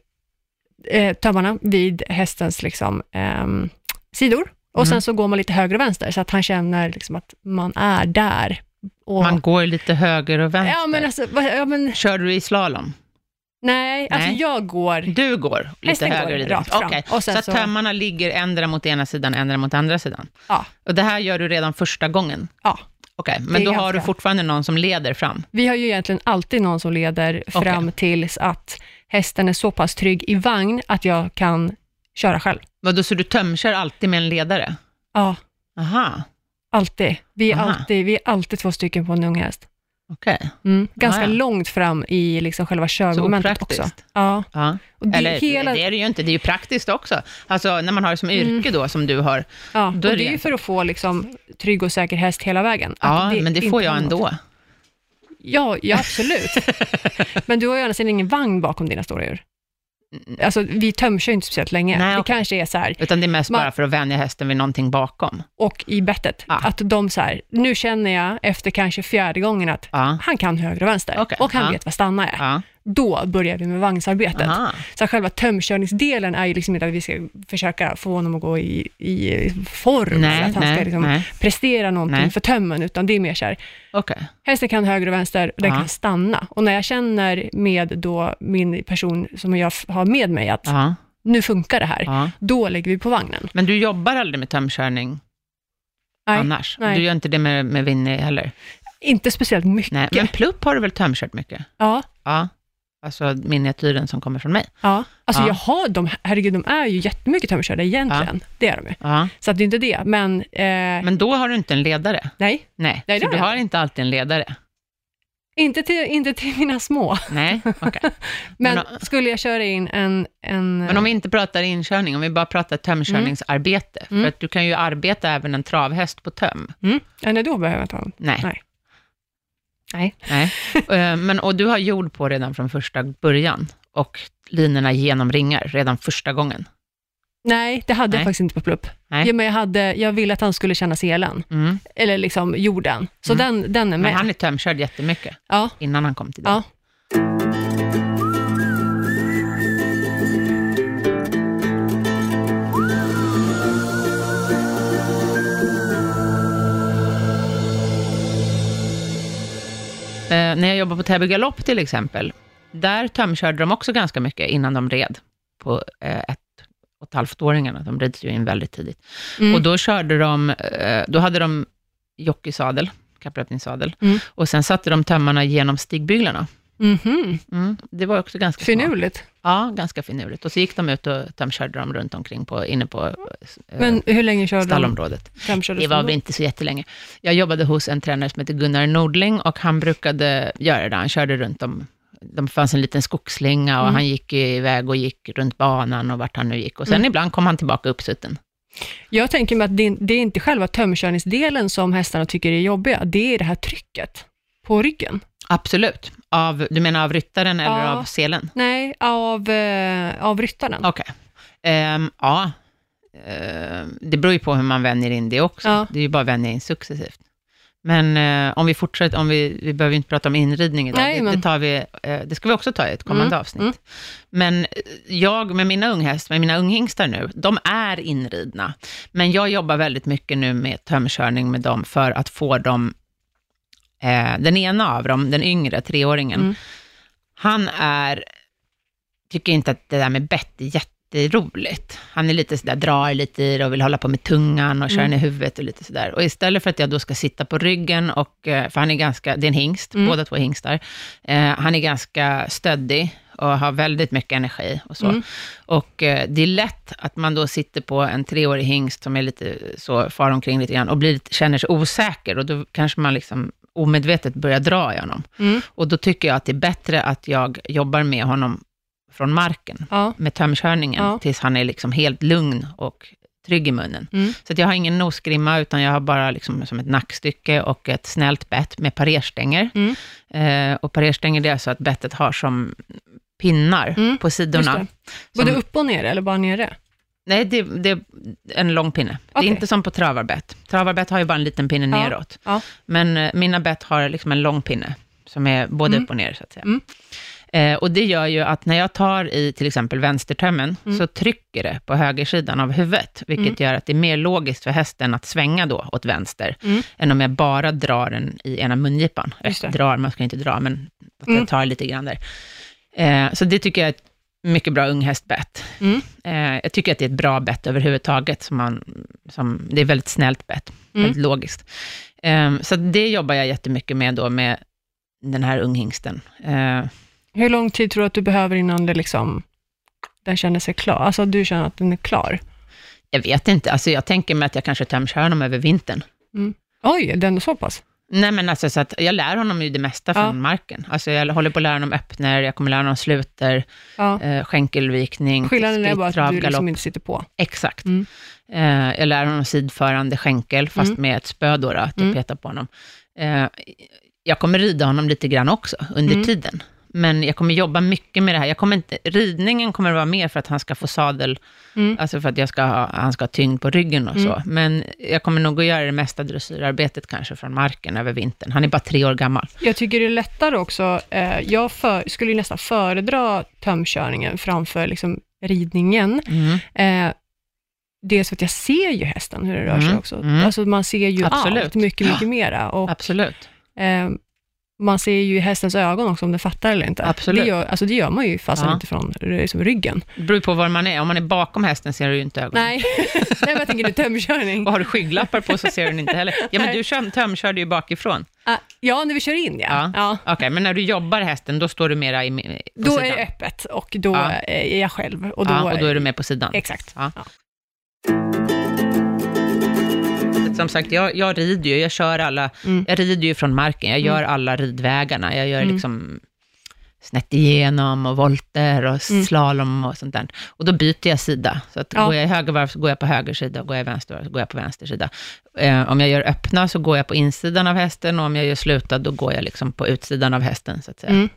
Speaker 1: eh, tömmarna vid hästens liksom, ehm, sidor och
Speaker 2: Mm.
Speaker 1: sen så går man lite höger och vänster så att han känner liksom att man är där. Och,
Speaker 2: Man går lite höger och vänster.
Speaker 1: ja, men alltså, ja, men,
Speaker 2: Kör du i slalom?
Speaker 1: Nej, alltså
Speaker 2: Nej.
Speaker 1: jag går
Speaker 2: Du går lite
Speaker 1: Hästen går
Speaker 2: höger i
Speaker 1: rakt fram.
Speaker 2: Okej,
Speaker 1: Och sen
Speaker 2: så att
Speaker 1: så-
Speaker 2: tömmarna ligger ändra mot ena sidan, ändra mot andra sidan.
Speaker 1: Ja.
Speaker 2: Och det här gör du redan första gången?
Speaker 1: Ja.
Speaker 2: Okej, men
Speaker 1: är
Speaker 2: då har du
Speaker 1: ganska-
Speaker 2: fortfarande någon som leder fram?
Speaker 1: Vi har ju egentligen alltid någon som leder fram tills att hästen är så pass trygg i vagn att jag kan köra själv.
Speaker 2: Vadå, så du tömkör alltid med en ledare?
Speaker 1: Ja,
Speaker 2: Aha.
Speaker 1: alltid. Vi är,
Speaker 2: Aha.
Speaker 1: alltid, vi är alltid två stycken på en ung häst.
Speaker 2: Okej.
Speaker 1: Mm. Ganska
Speaker 2: Ah, ja.
Speaker 1: långt fram i liksom själva körmomentet också. Ja.
Speaker 2: Ja.
Speaker 1: Och det,
Speaker 2: Eller
Speaker 1: hela,
Speaker 2: det är det ju inte, det är ju praktiskt också. Alltså när man har det som yrke då, som du har.
Speaker 1: ja, och
Speaker 2: då är
Speaker 1: det
Speaker 2: det
Speaker 1: är ju för att få liksom, trygg och säker häst hela vägen.
Speaker 2: Ja, men det får jag
Speaker 1: något.
Speaker 2: ändå.
Speaker 1: Ja, ja absolut. men du har ju å andra sidan ingen vagn bakom dina stora djur. Alltså, vi tömkör ju inte speciellt länge.
Speaker 2: Nej,
Speaker 1: det
Speaker 2: okej.
Speaker 1: kanske är så här,
Speaker 2: Utan det är mest
Speaker 1: Man-
Speaker 2: bara för att vänja hästen vid någonting bakom.
Speaker 1: och i bettet,
Speaker 2: Ah.
Speaker 1: att de så här, nu känner jag efter kanske fjärde gången att
Speaker 2: Ja.
Speaker 1: han kan höger och vänster
Speaker 2: Okej,
Speaker 1: och han
Speaker 2: ja.
Speaker 1: vet vad stanna är. Då börjar vi med vagnsarbetet.
Speaker 2: Aha.
Speaker 1: Så själva tömkörningsdelen är ju liksom inte att vi ska försöka få honom att gå i, i form,
Speaker 2: Nej,
Speaker 1: att han ska
Speaker 2: nej,
Speaker 1: liksom
Speaker 2: nej.
Speaker 1: prestera någonting för tömmen, utan det är mer så här,
Speaker 2: Okej.
Speaker 1: hästen kan höger och vänster och den
Speaker 2: Ja.
Speaker 1: kan stanna. Och när jag känner med då min person som jag har med mig att
Speaker 2: Ja.
Speaker 1: nu funkar det här, då lägger vi på vagnen.
Speaker 2: Men du jobbar aldrig med tömkörning
Speaker 1: Nej,
Speaker 2: annars?
Speaker 1: nej.
Speaker 2: Du gör inte det med, med Winnie heller?
Speaker 1: inte speciellt mycket.
Speaker 2: Nej. Men plupp har du väl tömkört mycket?
Speaker 1: Ja,
Speaker 2: Ja. Alltså miniatyren som kommer från mig?
Speaker 1: ja. Alltså
Speaker 2: Ja.
Speaker 1: jag har dem, herregud, de är ju jättemycket tömkörda egentligen. Det är de ju.
Speaker 2: Ja.
Speaker 1: Så att det är inte det, men, eh,
Speaker 2: Men då har du inte en ledare?
Speaker 1: nej,
Speaker 2: Nej,
Speaker 1: Nej,
Speaker 2: så du har inte alltid en ledare?
Speaker 1: inte till, inte till mina små.
Speaker 2: Nej, okej.
Speaker 1: Men,
Speaker 2: Men-
Speaker 1: skulle jag köra in en... en
Speaker 2: Men om vi inte pratar inkörning, om vi bara pratar tömkörningsarbete,
Speaker 1: Mm.
Speaker 2: för att du kan ju arbeta även en travhäst på töm.
Speaker 1: mm, ja, nej, då behöver jag inte ha.
Speaker 2: Nej.
Speaker 1: Nej. Nej.
Speaker 2: Nej. Eh, Men, och du har jord på redan från första början och linorna genom ringar redan första gången.
Speaker 1: Nej, det hade
Speaker 2: Nej.
Speaker 1: jag faktiskt inte på plupp.
Speaker 2: Nej.
Speaker 1: Ja, men jag, hade, jag ville att han skulle känna selen,
Speaker 2: Mm.
Speaker 1: eller liksom jorden. Så den, den är med.
Speaker 2: Men han är tömkörd jättemycket
Speaker 1: Ja,
Speaker 2: innan han kom till dig.
Speaker 1: ja.
Speaker 2: Eh, när jag jobbade på Täby galopp till exempel, där tömkörde de också ganska mycket innan de red på eh, ett och ett halvt-åringarna. De rids ju in väldigt tidigt.
Speaker 1: Mm.
Speaker 2: Och då körde de, eh, då hade de jockeysadel, kapplöpningssadel,
Speaker 1: Mm.
Speaker 2: och sen satte de tömmarna genom stigbyglarna.
Speaker 1: Mhm.
Speaker 2: Mm, det var också ganska.
Speaker 1: Finurligt.
Speaker 2: Ja, ganska finurligt. Och så gick de ut och tömkörde dem runt omkring på, inne på eh,
Speaker 1: Men hur länge körde de?
Speaker 2: stallområdet.
Speaker 1: tömkördes
Speaker 2: Det var
Speaker 1: de
Speaker 2: väl inte så jättelänge. Jag jobbade hos en tränare som heter Gunnar Nordling och han brukade göra det. Han körde runt om, det fanns en liten skogsslinga och
Speaker 1: Mm.
Speaker 2: han gick iväg och gick runt banan och vart han nu gick. Och sen
Speaker 1: Mm.
Speaker 2: ibland kom han tillbaka uppsutten.
Speaker 1: Jag tänker mig att det, det är inte själva tömkörningsdelen som hästarna tycker är jobbiga, det är det här trycket på ryggen.
Speaker 2: Absolut. Av, du menar av ryttaren eller
Speaker 1: Ja.
Speaker 2: av selen?
Speaker 1: Nej, av, eh, av ryttaren.
Speaker 2: Okej. Ehm, ja, Ehm, det beror ju på hur man vänjer in det också.
Speaker 1: Ja.
Speaker 2: Det är ju bara att vänja in successivt. Men eh, om vi fortsätter, om vi, vi behöver inte prata om inridning idag,
Speaker 1: Nej,
Speaker 2: det, det, tar vi, eh, det ska vi också ta i ett kommande
Speaker 1: Mm,
Speaker 2: avsnitt.
Speaker 1: mm.
Speaker 2: Men jag med mina unghästar, med mina unghingstar nu, de är inridna. Men jag jobbar väldigt mycket nu med tömkörning med dem för att få dem, eh, den ena av dem, den yngre, treåringen,
Speaker 1: Mm.
Speaker 2: han är, tycker inte att det där med bett är jätteroligt. Han är lite sådär, drar lite i det och vill hålla på med tungan och köra
Speaker 1: Mm.
Speaker 2: den i huvudet och lite sådär. Och istället för att jag då ska sitta på ryggen och, eh, för han är ganska, det är en hingst,
Speaker 1: Mm.
Speaker 2: båda två hingstar. Eh, han är ganska stöddig och har väldigt mycket energi och så.
Speaker 1: Mm.
Speaker 2: Och eh, det är lätt att man då sitter på en treårig hingst som är lite så, far omkring lite grann och blir, känner sig osäker och då kanske man liksom omedvetet börjar dra i honom.
Speaker 1: Mm.
Speaker 2: Och då tycker jag att det är bättre att jag jobbar med honom från marken,
Speaker 1: Ja.
Speaker 2: med tömkörningen,
Speaker 1: Ja.
Speaker 2: tills han är liksom helt lugn och trygg i munnen.
Speaker 1: Mm.
Speaker 2: Så jag har ingen nosgrimma, utan jag har bara liksom som ett nackstycke och ett snällt bett med parerstänger.
Speaker 1: Mm.
Speaker 2: Eh, och parerstänger, det är så att bettet har som pinnar
Speaker 1: Mm,
Speaker 2: på sidorna.
Speaker 1: Både
Speaker 2: Som-
Speaker 1: upp och ner eller bara nere?
Speaker 2: Nej, det, det är en lång pinne. Det
Speaker 1: Okej.
Speaker 2: är inte som på travarbett. Travarbett har ju bara en liten pinne
Speaker 1: Ja,
Speaker 2: neråt.
Speaker 1: ja.
Speaker 2: Men eh, mina bett har liksom en lång pinne, som är både
Speaker 1: Mm.
Speaker 2: upp och ner, så att säga.
Speaker 1: Mm.
Speaker 2: Eh, och det gör ju att när jag tar i till exempel vänstertömmen,
Speaker 1: Mm.
Speaker 2: så trycker det på högersidan av huvudet, vilket
Speaker 1: Mm.
Speaker 2: gör att det är mer logiskt för hästen att svänga då åt vänster,
Speaker 1: Mm.
Speaker 2: än om jag bara drar den i ena mungipan.
Speaker 1: Det.
Speaker 2: Drar, man ska inte dra, men att
Speaker 1: Mm.
Speaker 2: jag tar lite grann där. Eh, så det tycker jag är mycket bra unghästbett.
Speaker 1: Mm.
Speaker 2: Eh, jag tycker att det är ett bra bett överhuvudtaget, som man, som, det är väldigt snällt bett,
Speaker 1: Mm.
Speaker 2: väldigt logiskt. Eh, så det jobbar jag jättemycket med då, med den här unghingsten. Eh,
Speaker 1: Hur lång tid tror du att du behöver innan det liksom, den känner sig klar? Alltså du känner att den är klar?
Speaker 2: jag vet inte, alltså jag tänker mig att jag kanske tömkör honom över vintern.
Speaker 1: Oj, den är så pass?
Speaker 2: Nej, men alltså så att jag lär honom ju det mesta från
Speaker 1: Ja.
Speaker 2: marken. Alltså jag håller på att lära honom öppner, jag kommer lära honom sluter,
Speaker 1: Ja.
Speaker 2: eh, skänkelvikning,
Speaker 1: Skillnaden är bara att du liksom inte sitter på.
Speaker 2: Exakt.
Speaker 1: Mm.
Speaker 2: Eh, jag lär honom sidförande skänkel, fast
Speaker 1: Mm.
Speaker 2: med ett spö då, då att jag
Speaker 1: Mm.
Speaker 2: petar på honom. Eh, jag kommer rida honom lite grann också under
Speaker 1: Mm.
Speaker 2: tiden. Men jag kommer jobba mycket med det här. Jag kommer inte, ridningen kommer vara mer för att han ska få sadel,
Speaker 1: Mm.
Speaker 2: alltså för att jag ska ha, han ska ha tyngd på ryggen och så.
Speaker 1: Mm.
Speaker 2: Men jag kommer nog att göra det mesta dressyrarbetet kanske från marken över vintern. Han är bara tre år gammal.
Speaker 1: Jag tycker det är lättare också. Eh, jag för, skulle ju nästan föredra tömkörningen framför liksom ridningen. Eh, dels för att jag ser ju hästen, hur det rör sig
Speaker 2: Mm,
Speaker 1: också.
Speaker 2: mm.
Speaker 1: Alltså man ser ju
Speaker 2: Absolut.
Speaker 1: allt mycket, mycket mera. Och,
Speaker 2: Absolut.
Speaker 1: eh, man ser ju i hästens ögon också om den fattar eller inte.
Speaker 2: Absolut.
Speaker 1: Det gör, alltså det gör man ju fast
Speaker 2: Ja.
Speaker 1: inte från liksom, ryggen.
Speaker 2: Det beror på var man är. Om man är bakom hästen ser du ju inte ögonen.
Speaker 1: Nej, Nej jag tänker nu tömkörning.
Speaker 2: Och har du skygglappar på så ser du den inte heller. Ja, men du kör, tömkörde ju bakifrån.
Speaker 1: Ah, ja, när vi kör in ja.
Speaker 2: Ja.
Speaker 1: ja.
Speaker 2: Okej, men när du jobbar hästen, då står du mera i, på
Speaker 1: Då
Speaker 2: sidan?
Speaker 1: är det öppet och då
Speaker 2: Ja.
Speaker 1: är jag själv. Och då,
Speaker 2: ja, och då är du med på sidan?
Speaker 1: Exakt.
Speaker 2: Ja.
Speaker 1: Ja.
Speaker 2: Som sagt, jag, jag rider ju, jag kör alla,
Speaker 1: Mm.
Speaker 2: jag rider ju från marken, jag gör alla ridvägarna, jag gör
Speaker 1: Mm.
Speaker 2: liksom snett igenom och volter och
Speaker 1: Mm.
Speaker 2: slalom och sånt där. Och då byter jag sida. Så att
Speaker 1: Ja.
Speaker 2: går jag i höger varv så går jag på höger sida, och går jag i vänster varv så går jag på vänster sida. Eh, om jag gör öppna så går jag på insidan av hästen och om jag gör slutad då går jag liksom på utsidan av hästen, så att säga.
Speaker 1: Mm.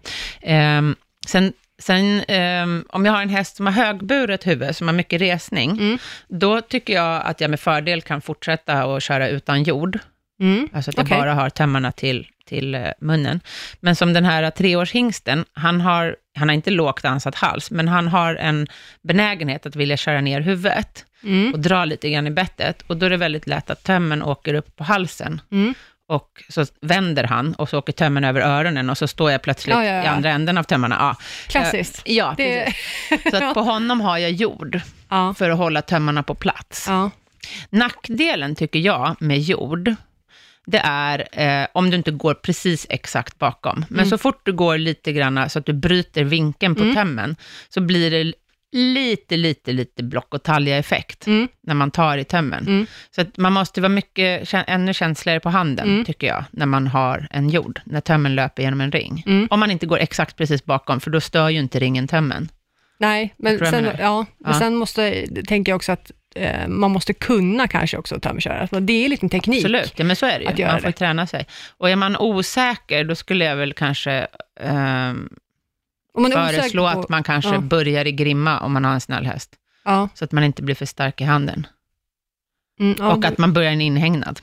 Speaker 2: Ehm, sen sen ehm, om jag har en häst som har högburet huvud, som har mycket resning,
Speaker 1: Mm.
Speaker 2: då tycker jag att jag med fördel kan fortsätta och köra utan jord.
Speaker 1: Mm.
Speaker 2: Alltså att jag
Speaker 1: Okej.
Speaker 2: bara har tömmarna till, till eh, munnen. Men som den här treårshingsten, han har, han har inte lågt ansatt hals, men han har en benägenhet att vilja köra ner huvudet
Speaker 1: Mm.
Speaker 2: och dra lite grann i bettet. Och då är det väldigt lätt att tömmen åker upp på halsen.
Speaker 1: Mm.
Speaker 2: Och så vänder han och så åker tömmen över öronen och så står jag plötsligt
Speaker 1: Ja, ja, ja.
Speaker 2: i andra änden av tömmarna. Ja.
Speaker 1: Klassiskt.
Speaker 2: Eh, Ja,
Speaker 1: Det,
Speaker 2: precis. Så att på honom har jag jord för att hålla tömmarna på plats. Nackdelen tycker jag med jord, det är eh, om du inte går precis exakt bakom. Men
Speaker 1: Mm.
Speaker 2: så fort du går lite grann så att du bryter vinkeln på
Speaker 1: Mm.
Speaker 2: tömmen, så blir det lite, lite, lite block och talja-effekt
Speaker 1: Mm.
Speaker 2: när man tar i tömmen.
Speaker 1: Mm.
Speaker 2: Så att man måste vara mycket, ännu känsligare på handen,
Speaker 1: Mm.
Speaker 2: tycker jag, när man har en jord, när tömmen löper genom en ring.
Speaker 1: Mm.
Speaker 2: Om man inte går exakt precis bakom, för då stör ju inte ringen tömmen.
Speaker 1: Nej, men sen, ja, men
Speaker 2: Ja.
Speaker 1: sen måste, tänker jag också att eh, man måste kunna kanske också tömköra. Alltså, det är en liten teknik.
Speaker 2: Absolut, ja, men så är det ju. Man får
Speaker 1: det.
Speaker 2: träna sig. Och är man osäker, då skulle jag väl kanske ehm,
Speaker 1: Om man
Speaker 2: föreslå
Speaker 1: på,
Speaker 2: att man kanske
Speaker 1: ja.
Speaker 2: börjar i grimma om man har en snäll häst,
Speaker 1: Ja,
Speaker 2: så att man inte blir för stark i handen.
Speaker 1: mm, ja,
Speaker 2: och att man börjar i en inhägnad,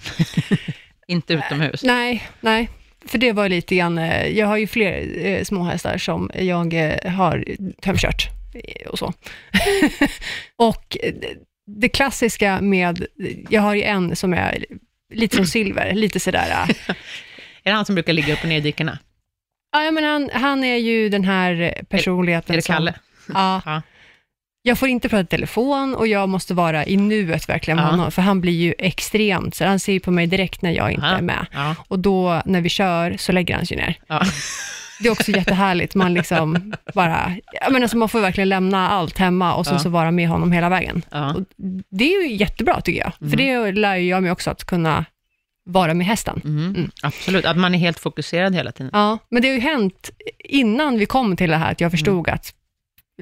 Speaker 2: inte utomhus.
Speaker 1: Nej, nej. För det var lite grann, eh, jag har ju fler eh, småhästar som jag eh, har tömkört eh, och så. och eh, det- klassiska med, jag har ju en som är lite som silver, lite sådär,
Speaker 2: Är det han som brukar ligga upp och ner i dikena?
Speaker 1: Ja men han, han är ju den här personligheten
Speaker 2: Är det
Speaker 1: som-
Speaker 2: Kalle?
Speaker 1: Ja.
Speaker 2: Ja.
Speaker 1: Jag får inte prata i telefon och jag måste vara i nuet verkligen med
Speaker 2: Ja.
Speaker 1: honom, för han blir ju extremt, så han ser ju på mig direkt när jag inte
Speaker 2: Ja.
Speaker 1: är med. Och då, när vi kör, så lägger han sig ner. Det är också jättehärligt, man liksom bara, jag menar, så man får verkligen lämna allt hemma och sen så vara med honom hela vägen. Det är ju jättebra tycker jag, för det lär ju jag mig också att kunna vara med hästen.
Speaker 2: Mm.
Speaker 1: Mm.
Speaker 2: Absolut, att man är helt fokuserad hela tiden.
Speaker 1: Ja, men det har ju hänt innan vi kom till det här, att jag förstod
Speaker 2: Mm.
Speaker 1: att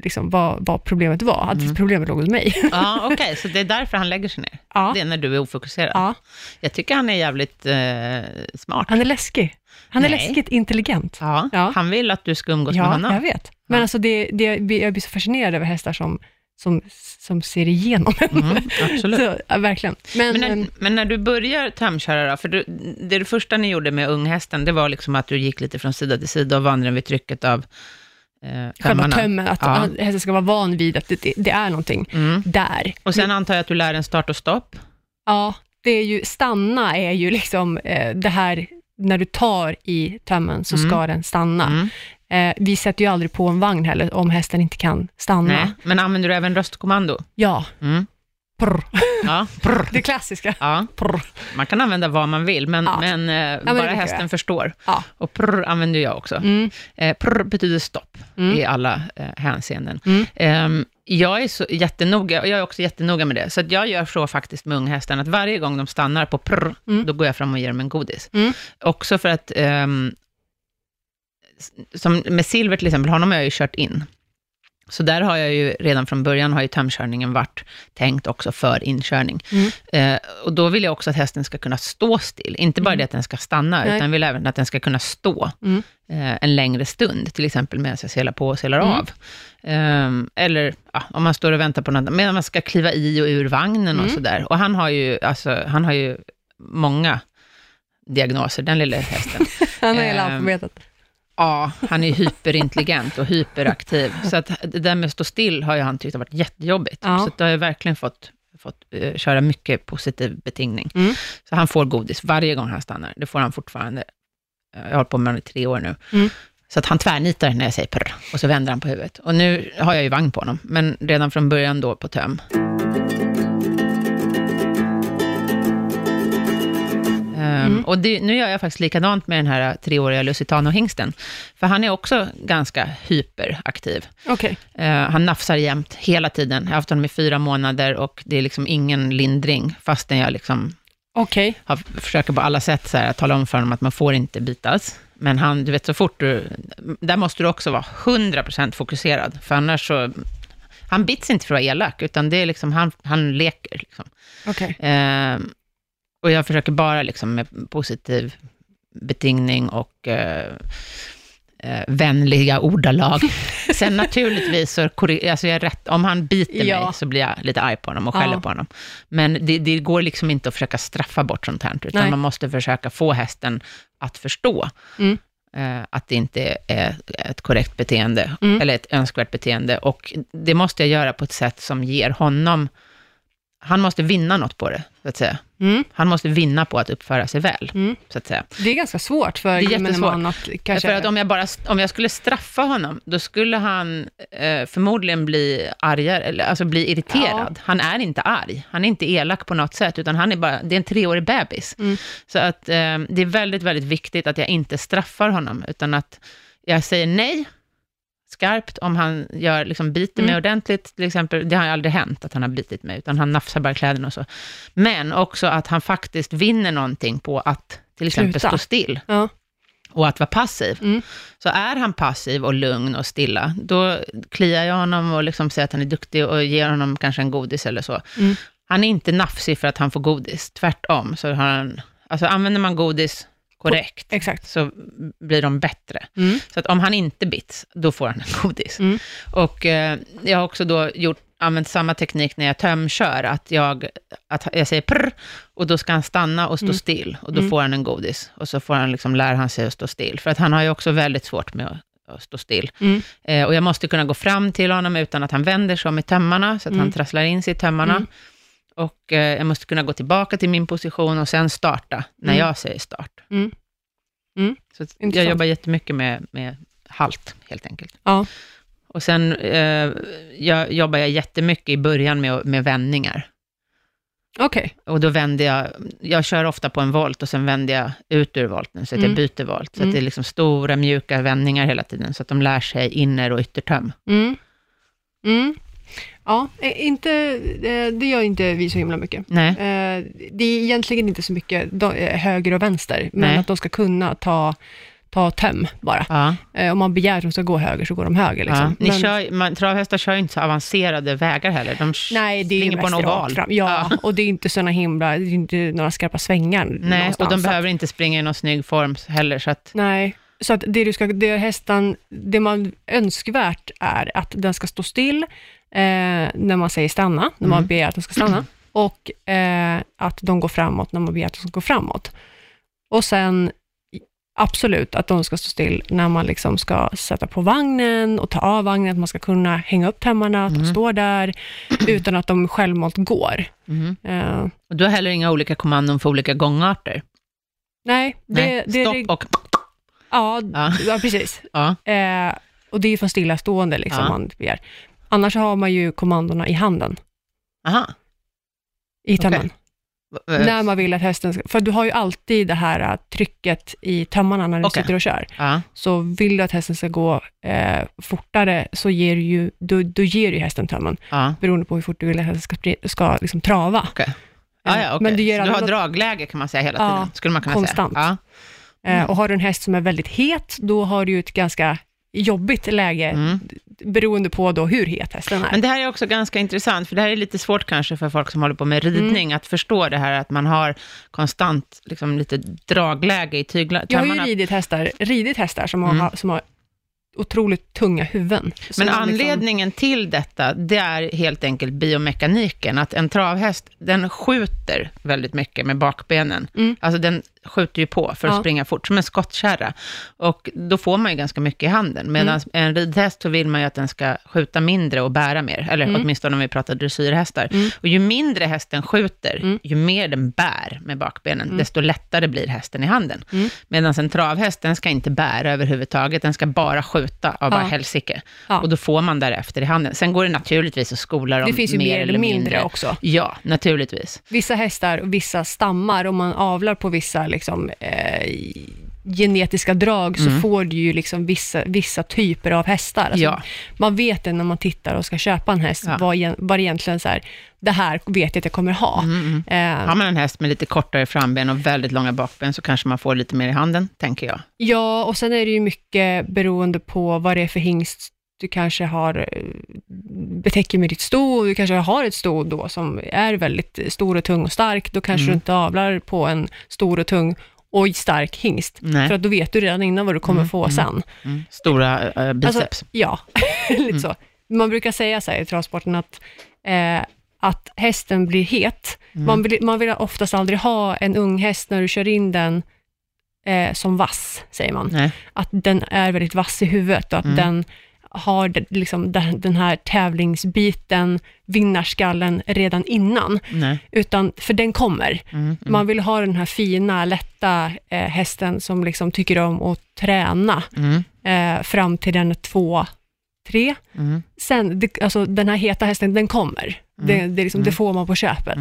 Speaker 1: liksom, vad, vad problemet var, att problemet låg hos mig.
Speaker 2: Ja, okej, så det är därför han lägger sig ner?
Speaker 1: Ja.
Speaker 2: Det är när du är ofokuserad?
Speaker 1: Ja,
Speaker 2: Jag tycker han är jävligt eh, smart.
Speaker 1: han är läskig. Han är
Speaker 2: Nej.
Speaker 1: läskigt intelligent.
Speaker 2: Ja,
Speaker 1: Ja.
Speaker 2: han vill att du ska umgås med
Speaker 1: Ja,
Speaker 2: honom.
Speaker 1: jag vet. Men
Speaker 2: Ja.
Speaker 1: alltså det, det, jag blir så fascinerad över hästar som, som, som ser igenom en.
Speaker 2: Mm, absolut.
Speaker 1: Så, ja, verkligen. Men,
Speaker 2: Men när,
Speaker 1: ehm,
Speaker 2: men när du börjar tömköra då, för du, det, det första ni gjorde med unghästen, det var liksom att du gick lite från sida till sida och vandrade vid trycket av eh,
Speaker 1: själva tömmen, att
Speaker 2: Ja.
Speaker 1: hästen ska vara van vid att det, det, det är någonting
Speaker 2: Mm.
Speaker 1: där.
Speaker 2: Och sen antar jag att du lär en start och stopp.
Speaker 1: Ja, det är ju, stanna är ju liksom eh, det här, när du tar i tömmen så
Speaker 2: Mm.
Speaker 1: ska den stanna. Eh, vi sätter ju aldrig på en vagn heller om hästen inte kan stanna.
Speaker 2: Nej. Men använder du även röstkommando?
Speaker 1: Ja,
Speaker 2: Mm.
Speaker 1: prr.
Speaker 2: Ja, prr.
Speaker 1: Det klassiska.
Speaker 2: ja.
Speaker 1: Prr.
Speaker 2: Man kan använda vad man vill, men,
Speaker 1: Ja.
Speaker 2: men, eh,
Speaker 1: det
Speaker 2: bara
Speaker 1: brukar
Speaker 2: hästen
Speaker 1: jag.
Speaker 2: förstår.
Speaker 1: Ja.
Speaker 2: Och prr använder jag också.
Speaker 1: Mm.
Speaker 2: Eh, prr betyder stopp
Speaker 1: Mm.
Speaker 2: i alla eh, hänseenden.
Speaker 1: Mm.
Speaker 2: Ehm, jag är så jättenoga, och jag är också jättenoga med det, så jag gör så faktiskt med unghästarna, att varje gång de stannar på prr,
Speaker 1: Mm.
Speaker 2: då går jag fram och ger dem en godis.
Speaker 1: Mm.
Speaker 2: Också för att, ehm, som med Silver till exempel, honom har jag ju kört in. Så där har jag ju redan från början, har ju tömkörningen varit tänkt också för inkörning.
Speaker 1: Mm.
Speaker 2: Eh, och då vill jag också att hästen ska kunna stå still, inte bara
Speaker 1: Mm.
Speaker 2: det att den ska stanna,
Speaker 1: Nej.
Speaker 2: utan vill även att den ska kunna stå
Speaker 1: Mm.
Speaker 2: eh, en längre stund, till exempel medan jag selar på och selar
Speaker 1: Mm.
Speaker 2: av. Ehm, eller ja, om man står och väntar på något, medan man ska kliva i och ur vagnen och
Speaker 1: Mm.
Speaker 2: sådär. Och han har ju, alltså, han har ju många diagnoser, den lilla hästen.
Speaker 1: Han har hela
Speaker 2: Ehm,
Speaker 1: alfabetet.
Speaker 2: Ja, han är hyperintelligent och hyperaktiv. Så att det där med att stå still har ju han tyckt har varit jättejobbigt.
Speaker 1: Ja.
Speaker 2: Så då har jag verkligen fått, fått eh, köra mycket positiv betingning.
Speaker 1: Mm.
Speaker 2: Så han får godis varje gång han stannar. Det får han fortfarande. Jag har hållit på med honom i tre år nu.
Speaker 1: Mm.
Speaker 2: Så att han tvärnitar när jag säger prr, och så vänder han på huvudet. Och nu har jag ju vagn på honom, men redan från början då på töm.
Speaker 1: Mm.
Speaker 2: och det, nu gör jag faktiskt likadant med den här treåriga Lusitano-hingsten. För han är också ganska hyperaktiv.
Speaker 1: Okej.
Speaker 2: Eh, han nafsar jämt, hela tiden. Jag har haft honom i fyra månader och det är liksom ingen lindring, fastän jag liksom
Speaker 1: Okej.
Speaker 2: har, försöker på alla sätt så här, att tala om för honom att man får inte bitas. Men han, du vet, så fort du... Där måste du också vara 100% fokuserad, för annars så... Han bits inte för att vara elak, utan det är liksom, han, han leker. Liksom.
Speaker 1: Okej.
Speaker 2: Eh, och jag försöker bara liksom med positiv betingning och eh, eh, vänliga ordalag. Sen naturligtvis, så alltså jag rätt, om han biter
Speaker 1: Ja.
Speaker 2: mig så blir jag lite arg på honom och
Speaker 1: Ja.
Speaker 2: skäller på honom. Men det, det går liksom inte att försöka straffa bort sånt här, utan
Speaker 1: Nej.
Speaker 2: man måste försöka få hästen att förstå
Speaker 1: Mm.
Speaker 2: eh, att det inte är ett korrekt beteende,
Speaker 1: Mm.
Speaker 2: eller ett önskvärt beteende. Och det måste jag göra på ett sätt som ger honom, han måste vinna något på det, så att säga.
Speaker 1: Mm.
Speaker 2: Han måste vinna på att uppföra sig väl,
Speaker 1: Mm.
Speaker 2: så att säga.
Speaker 1: Det är ganska svårt för gemene man att kanske...
Speaker 2: För att om jag, bara, om jag skulle straffa honom, då skulle han eh, förmodligen bli argare, eller alltså bli irriterad. Han är inte arg, han är inte elak på något sätt, utan han är bara, det är en treårig bebis.
Speaker 1: Mm.
Speaker 2: Så att eh, det är väldigt, väldigt viktigt att jag inte straffar honom, utan att jag säger nej, skarpt, om han gör, liksom, biter mig
Speaker 1: Mm.
Speaker 2: ordentligt, till exempel. Det har ju aldrig hänt att han har bitit mig, utan han nafsar bara kläderna och så. Men också att han faktiskt vinner någonting på att till exempel
Speaker 1: Sluta.
Speaker 2: stå still
Speaker 1: Ja.
Speaker 2: och att vara passiv.
Speaker 1: Mm.
Speaker 2: Så är han passiv och lugn och stilla, då kliar jag honom och liksom säger att han är duktig och ger honom kanske en godis eller så.
Speaker 1: Mm.
Speaker 2: Han är inte nafsig för att han får godis, tvärtom. Så har han, alltså använder man godis korrekt,
Speaker 1: Exakt.
Speaker 2: så blir de bättre.
Speaker 1: Mm.
Speaker 2: Så att om han inte bits, då får han en godis.
Speaker 1: Mm.
Speaker 2: Och eh, jag har också då gjort, använt samma teknik när jag tömkör, att jag, att jag säger prr, och då ska han stanna och stå
Speaker 1: Mm.
Speaker 2: still, och då
Speaker 1: Mm.
Speaker 2: får han en godis. Och så får han liksom, lär han sig att stå still, för att han har ju också väldigt svårt med att, att stå still.
Speaker 1: Mm.
Speaker 2: Eh, och jag måste kunna gå fram till honom utan att han vänder sig om i tömmarna, så att
Speaker 1: Mm.
Speaker 2: han trasslar in sig i tömmarna.
Speaker 1: Mm.
Speaker 2: Och eh, jag måste kunna gå tillbaka till min position och sen starta, när
Speaker 1: Mm.
Speaker 2: jag säger start.
Speaker 1: Mm. Mm.
Speaker 2: Så jag jobbar jättemycket med, med halt, helt enkelt.
Speaker 1: Ja.
Speaker 2: Och sen eh, jag, jobbar jag jättemycket i början med, med vändningar.
Speaker 1: Okej.
Speaker 2: Och då vänder jag, jag kör ofta på en volt och sen vänder jag ut ur volten, så att
Speaker 1: Mm.
Speaker 2: jag byter volt. Så
Speaker 1: Mm.
Speaker 2: att det är liksom stora mjuka vändningar hela tiden, så att de lär sig inner och yttertöm.
Speaker 1: Mm. Ja, eh, inte, eh, det gör inte vi så himla mycket.
Speaker 2: Nej,
Speaker 1: Eh, Det är egentligen inte så mycket höger och vänster, men
Speaker 2: Nej.
Speaker 1: att de ska kunna ta, ta töm bara.
Speaker 2: ja.
Speaker 1: Om man begär att de ska gå höger, så går de höger.
Speaker 2: ja.
Speaker 1: Liksom.
Speaker 2: Ni
Speaker 1: Men-
Speaker 2: kör, man, travhästar kör ju inte så avancerade vägar heller. De
Speaker 1: Nej, det är
Speaker 2: springer på en oval.
Speaker 1: fram. Ja, och det är inte såna himla, det är inte några skarpa svängar
Speaker 2: Nej, och de behöver inte springa i någon snygg form heller, så att
Speaker 1: Nej, så att det du ska, det hästan, det man önskvärt är att den ska stå still eh, när man säger stanna, när man
Speaker 2: Mm.
Speaker 1: begär att den ska stanna, och eh, att de går framåt när man begär att de ska gå framåt. Och sen absolut att de ska stå still när man liksom ska sätta på vagnen och ta av vagnen, att man ska kunna hänga upp tömmarna, att de
Speaker 2: Mm.
Speaker 1: står där, utan att de självmant går.
Speaker 2: mhm.
Speaker 1: Eh,
Speaker 2: Och du har heller inga olika kommandon för olika gångarter?
Speaker 1: nej, det,
Speaker 2: Nej,
Speaker 1: det
Speaker 2: stopp och...
Speaker 1: Ja,
Speaker 2: Ja.
Speaker 1: ja precis.
Speaker 2: Ja.
Speaker 1: Eh, och det är från stillastående liksom
Speaker 2: Ja.
Speaker 1: man begär. Annars har man ju kommandona i handen.
Speaker 2: Aha.
Speaker 1: i tömmen.
Speaker 2: Eh,
Speaker 1: När man vill att hästen ska, för du har ju alltid det här äh, trycket i tömmarna när du
Speaker 2: Okej.
Speaker 1: sitter och kör.
Speaker 2: Ja,
Speaker 1: Så vill du att hästen ska gå eh, fortare, så ger du ju, då, då ger du ju hästen tömmen,
Speaker 2: ja.
Speaker 1: beroende på hur fort du vill att hästen ska, ska liksom trava.
Speaker 2: Okej. Ja, ja, okej.
Speaker 1: Men du ger
Speaker 2: Så du har
Speaker 1: något-
Speaker 2: dragläge kan man säga hela
Speaker 1: Ja,
Speaker 2: tiden, skulle man kunna
Speaker 1: konstant.
Speaker 2: säga.
Speaker 1: Eh, och har du en häst som är väldigt het, då har du ju ett ganska jobbigt läge,
Speaker 2: Mm.
Speaker 1: beroende på då hur het hästen är.
Speaker 2: Men det här är också ganska intressant, för det här är lite svårt kanske för folk som håller på med ridning,
Speaker 1: Mm.
Speaker 2: att förstå det här att man har konstant liksom, lite dragläge i tygla-
Speaker 1: Jag har ju ridit hästar, ridit hästar som,
Speaker 2: Mm.
Speaker 1: har, som har otroligt tunga huvuden.
Speaker 2: Men
Speaker 1: liksom-
Speaker 2: anledningen till detta, det är helt enkelt biomekaniken, att en travhäst, den skjuter väldigt mycket med bakbenen.
Speaker 1: Mm.
Speaker 2: Alltså den skjuter ju på för att
Speaker 1: Ja.
Speaker 2: springa fort, som en skottkärra. Och då får man ju ganska mycket i handen. Medan
Speaker 1: Mm.
Speaker 2: en ridhäst så vill man ju att den ska skjuta mindre och bära mer, eller
Speaker 1: Mm.
Speaker 2: åtminstone om vi pratar dressyrhästar.
Speaker 1: Mm.
Speaker 2: Och ju mindre hästen skjuter,
Speaker 1: Mm.
Speaker 2: ju mer den bär med bakbenen,
Speaker 1: Mm.
Speaker 2: desto lättare blir hästen i handen.
Speaker 1: Mm.
Speaker 2: Medan en travhäst, den ska inte bära överhuvudtaget, den ska bara skjuta av bara
Speaker 1: Ja.
Speaker 2: helsike.
Speaker 1: Ja.
Speaker 2: Och då får man därefter i handen. Sen går det naturligtvis att skola dem
Speaker 1: Det finns ju
Speaker 2: mer
Speaker 1: mer eller mindre
Speaker 2: mindre.
Speaker 1: också.
Speaker 2: Ja, naturligtvis.
Speaker 1: Vissa hästar och vissa stammar, om man avlar på vissa liksom, eh, genetiska drag, så
Speaker 2: Mm.
Speaker 1: får du ju liksom vissa, vissa typer av hästar. Alltså,
Speaker 2: Ja.
Speaker 1: Man vet det när man tittar och ska köpa en häst,
Speaker 2: Ja.
Speaker 1: vad, vad egentligen så här, det här vet jag att jag kommer ha.
Speaker 2: Mm, mm.
Speaker 1: Eh,
Speaker 2: Har man en häst med lite kortare framben och väldigt långa bakben, så kanske man får lite mer i handen, tänker jag.
Speaker 1: Ja, och sen är det ju mycket beroende på vad det är för hingst du kanske har eh, betäcker med ditt sto, du kanske har ett sto då som är väldigt stor och tung och stark, då kanske
Speaker 2: Mm.
Speaker 1: du inte avlar på en stor och tung och stark hingst.
Speaker 2: Nej.
Speaker 1: För att då vet du redan innan vad du kommer
Speaker 2: Mm,
Speaker 1: få
Speaker 2: mm.
Speaker 1: sen.
Speaker 2: Mm. Stora eh, biceps.
Speaker 1: Alltså, ja, lite så. Man brukar säga så här i travsporten att, eh, att hästen blir het.
Speaker 2: Mm.
Speaker 1: Man, vill, man vill oftast aldrig ha en ung häst när du kör in den eh, som vass, säger man.
Speaker 2: Nej.
Speaker 1: Att den är väldigt vass i huvudet och att
Speaker 2: Mm.
Speaker 1: den har det- liksom den, här tävlingsbiten, vinnarskallen redan innan.
Speaker 2: Nej.
Speaker 1: Utan, för den kommer.
Speaker 2: Mm, mm.
Speaker 1: Man vill ha den här fina, lätta eh, hästen som liksom tycker om att träna
Speaker 2: Mm,
Speaker 1: eh, fram till den är två, tre.
Speaker 2: mm,
Speaker 1: Sen, det, alltså den här heta hästen, den kommer. Det, det, är liksom,
Speaker 2: Mm.
Speaker 1: det får man på köpet.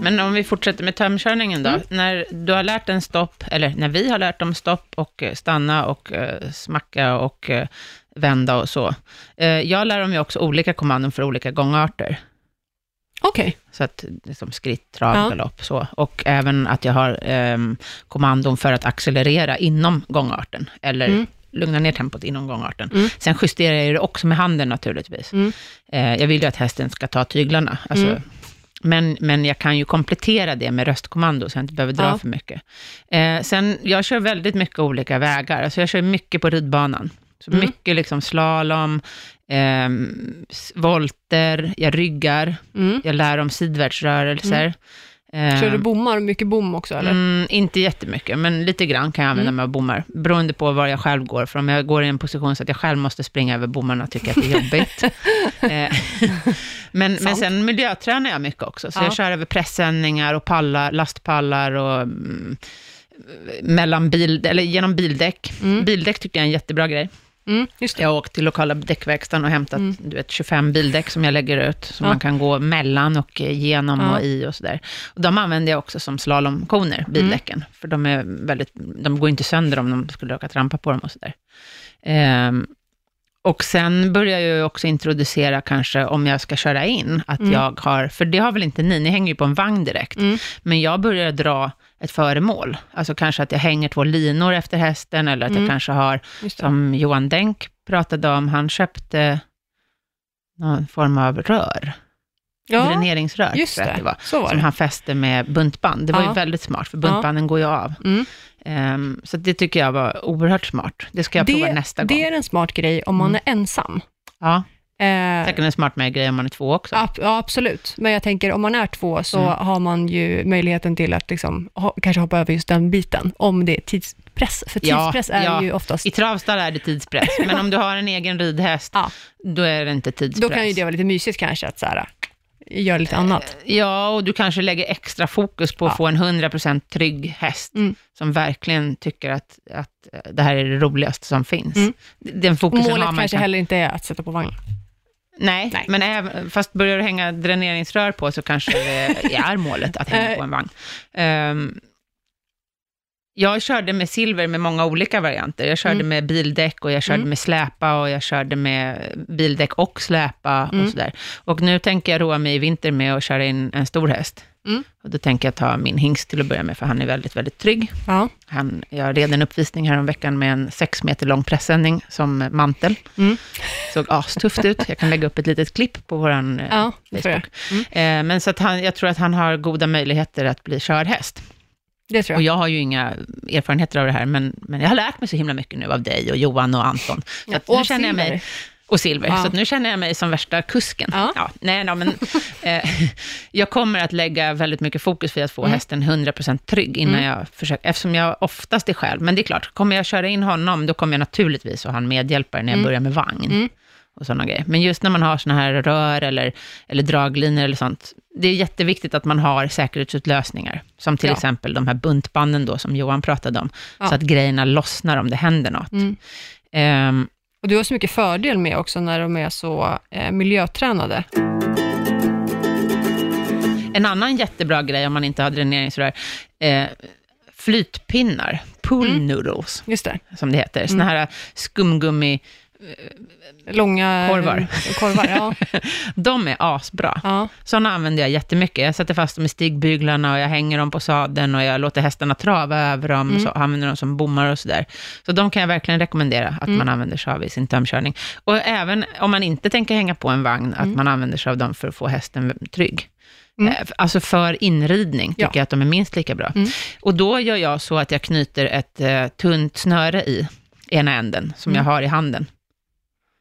Speaker 2: Mm. Men om vi fortsätter med tömkörningen då.
Speaker 1: Mm.
Speaker 2: När du har lärt en stopp, eller när vi har lärt dem stopp och eh, stanna och eh, smacka och eh, vända och så. Eh, jag lär dem ju också olika kommandon för olika gångarter.
Speaker 1: Okej.
Speaker 2: Så att det är som skritt, trav,
Speaker 1: Ja.
Speaker 2: galopp, så. Och även att jag har ehm, kommandon för att accelerera inom gångarten, eller
Speaker 1: Mm.
Speaker 2: lugna ner tempot inom gångarten.
Speaker 1: Mm.
Speaker 2: Sen justerar jag det också med handen naturligtvis.
Speaker 1: Mm.
Speaker 2: Eh, jag vill ju att hästen ska ta tyglarna. Alltså,
Speaker 1: Mm.
Speaker 2: Men, men jag kan ju komplettera det med röstkommando, så jag inte behöver dra
Speaker 1: Ja.
Speaker 2: för mycket. Eh, sen, jag kör väldigt mycket olika vägar. Alltså jag kör mycket på ridbanan. Så
Speaker 1: Mm.
Speaker 2: mycket liksom slalom, s- volter, jag ryggar,
Speaker 1: Mm.
Speaker 2: jag lär om sidvärtsrörelser. Eh,
Speaker 1: Kör du bommar, mycket bom också eller?
Speaker 2: Mm, inte jättemycket, men lite grann kan jag använda
Speaker 1: Mm.
Speaker 2: mig av bommar, beroende på var jag själv går. För om jag går i en position så att jag själv måste springa över bommarna, tycker jag att det är jobbigt. Eh, men, men sen miljötränar jag mycket också, så
Speaker 1: Ja.
Speaker 2: jag kör över pressändningar och pallar, lastpallar och mm, mellan bil, eller genom bildäck.
Speaker 1: Mm.
Speaker 2: Bildäck tycker jag är en jättebra grej.
Speaker 1: Mm, just det.
Speaker 2: Jag har åkt till lokala däckverkstaden och hämtat
Speaker 1: Mm.
Speaker 2: du vet, 25 bildäck som jag lägger ut, som
Speaker 1: Ja.
Speaker 2: man kan gå mellan och eh, genom
Speaker 1: Ja.
Speaker 2: och i och sådär. Och de använder jag också som slalomkoner, bildäcken,
Speaker 1: Mm.
Speaker 2: för de, är väldigt, de går inte sönder om de skulle råka trampa på dem och sådär. Ehm, och sen börjar jag ju också introducera kanske, om jag ska köra in, att
Speaker 1: Mm.
Speaker 2: jag har, för det har väl inte ni, ni hänger ju på en vagn direkt,
Speaker 1: Mm.
Speaker 2: men jag börjar dra ett föremål. Alltså kanske att jag hänger två linor efter hästen, eller att
Speaker 1: Mm.
Speaker 2: jag kanske har
Speaker 1: det.
Speaker 2: som Johan Denk pratade om, han köpte någon form av rör,
Speaker 1: Ja,
Speaker 2: dräneringsrör,
Speaker 1: just det.
Speaker 2: det var,
Speaker 1: Så var
Speaker 2: som
Speaker 1: det.
Speaker 2: han fäste med buntband. Det var
Speaker 1: Ja.
Speaker 2: ju väldigt smart, för buntbanden går ju av.
Speaker 1: Mm.
Speaker 2: Ehm, så det tycker jag var oerhört smart. Det ska jag prova nästa
Speaker 1: det
Speaker 2: gång.
Speaker 1: är en smart grej om man
Speaker 2: Mm.
Speaker 1: är ensam.
Speaker 2: Ja,
Speaker 1: Eh,
Speaker 2: säkert en smart med grej om man är två också.
Speaker 1: ab- ja, absolut. Men jag tänker, om man är två så
Speaker 2: Mm.
Speaker 1: har man ju möjligheten till att liksom, ha, kanske hoppa över just den biten, om det är tidspress. För
Speaker 2: Ja,
Speaker 1: tidspress är
Speaker 2: ja.
Speaker 1: ju oftast...
Speaker 2: I travstall är det tidspress, men om du har en egen ridhäst,
Speaker 1: Ja.
Speaker 2: då är det inte tidspress.
Speaker 1: Då kan ju det vara lite mysigt kanske, att så här, göra lite annat.
Speaker 2: Ja, och du kanske lägger extra fokus på att
Speaker 1: Ja.
Speaker 2: få en 100% trygg häst,
Speaker 1: Mm.
Speaker 2: som verkligen tycker att, att det här är det roligaste som finns.
Speaker 1: Mm.
Speaker 2: Den fokusen har
Speaker 1: Målet
Speaker 2: man
Speaker 1: kanske
Speaker 2: kan-
Speaker 1: heller inte är att sätta på vagn.
Speaker 2: Nej,
Speaker 1: Nej.
Speaker 2: men även, fast börjar du hänga dräneringsrör på så kanske det är målet att hänga på en vagn. Ehm, jag körde med silver med många olika varianter. Jag körde
Speaker 1: Mm.
Speaker 2: med bildäck och jag körde
Speaker 1: Mm.
Speaker 2: med släpa och jag körde med bildäck och släpa
Speaker 1: Mm.
Speaker 2: och sådär. Och nu tänker jag roa mig i vinter med att köra in en stor häst.
Speaker 1: Mm.
Speaker 2: Och då tänker jag ta min hingst till att börja med, för han är väldigt, väldigt trygg.
Speaker 1: Ja.
Speaker 2: Han, jag red en uppvisning här om veckan med en sex meter lång pressändning som mantel.
Speaker 1: Mm.
Speaker 2: Såg astufft ut. Jag kan lägga upp ett litet klipp på vår eh,
Speaker 1: Ja, jag.
Speaker 2: Facebook. Eh, men så att han, jag tror att han har goda möjligheter att bli körhäst.
Speaker 1: Det tror
Speaker 2: Och
Speaker 1: jag.
Speaker 2: jag har ju inga erfarenheter av det här, men, men jag har lärt mig så himla mycket nu av dig och Johan och Anton. Så att
Speaker 1: och
Speaker 2: nu känner jag mig,
Speaker 1: silver.
Speaker 2: Och Silver,
Speaker 1: Ja.
Speaker 2: så nu känner jag mig som värsta kusken.
Speaker 1: Ja.
Speaker 2: nej, no, men, eh, jag kommer att lägga väldigt mycket fokus för att få
Speaker 1: Mm.
Speaker 2: hästen 100% trygg innan
Speaker 1: Mm.
Speaker 2: jag försöker, eftersom jag oftast är själv. Men det är klart, kommer jag köra in honom, då kommer jag naturligtvis att ha en medhjälpare när jag
Speaker 1: Mm.
Speaker 2: börjar med vagn.
Speaker 1: Mm.
Speaker 2: Och sådana grejer. Men just när man har såna här rör eller, eller draglinor eller sånt, det är jätteviktigt att man har säkerhetsutlösningar. Som till
Speaker 1: Ja.
Speaker 2: exempel de här buntbanden då, som Johan pratade om.
Speaker 1: Ja.
Speaker 2: Så att grejerna lossnar om det händer något.
Speaker 1: Mm. Och du har så mycket fördel med också när de är så eh, miljötränade.
Speaker 2: En annan jättebra grej om man inte har dräneringsrör, eh, flytpinnar, pool
Speaker 1: Mm.
Speaker 2: noodles,
Speaker 1: Just det.
Speaker 2: som det heter. Såna här skumgummi,
Speaker 1: Långa
Speaker 2: Korvar.
Speaker 1: korvar ja.
Speaker 2: de är asbra.
Speaker 1: ja.
Speaker 2: Sådana använder jag jättemycket. Jag sätter fast dem i stigbyglarna och jag hänger dem på sadeln och jag låter hästarna trava över dem,
Speaker 1: Mm.
Speaker 2: så använder dem som bommar och sådär. Så de kan jag verkligen rekommendera att
Speaker 1: Mm.
Speaker 2: man använder sig av i sin tömkörning. Och även om man inte tänker hänga på en vagn, att
Speaker 1: Mm.
Speaker 2: man använder sig av dem för att få hästen trygg.
Speaker 1: Mm.
Speaker 2: Eh, Alltså för inridning tycker
Speaker 1: Ja.
Speaker 2: jag att de är minst lika bra.
Speaker 1: Mm.
Speaker 2: Och då gör jag så att jag knyter ett eh, tunt snöre i ena änden, som
Speaker 1: Mm.
Speaker 2: jag har i handen.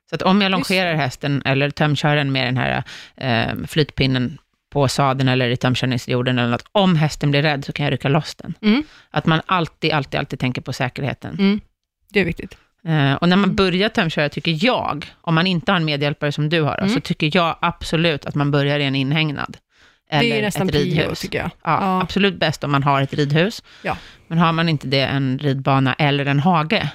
Speaker 2: Så att om jag longerar hästen eller tömkör den med den här eh, flytpinnen på sadeln eller i tömkörningsjorden eller något, om hästen blir rädd så kan jag rycka loss den.
Speaker 1: Mm.
Speaker 2: Att man alltid, alltid, alltid tänker på säkerheten.
Speaker 1: Mm. Det är viktigt.
Speaker 2: Eh, och när man
Speaker 1: Mm.
Speaker 2: börjar tömköra, tycker jag, om man inte har en medhjälpare som du har,
Speaker 1: Mm.
Speaker 2: så tycker jag absolut att man börjar i en inhägnad. Eller
Speaker 1: det är nästan
Speaker 2: ett ridhus.
Speaker 1: tycker jag.
Speaker 2: Ja,
Speaker 1: Ja.
Speaker 2: absolut bäst om man har ett ridhus.
Speaker 1: Ja.
Speaker 2: Men har man inte det, en ridbana eller en hage.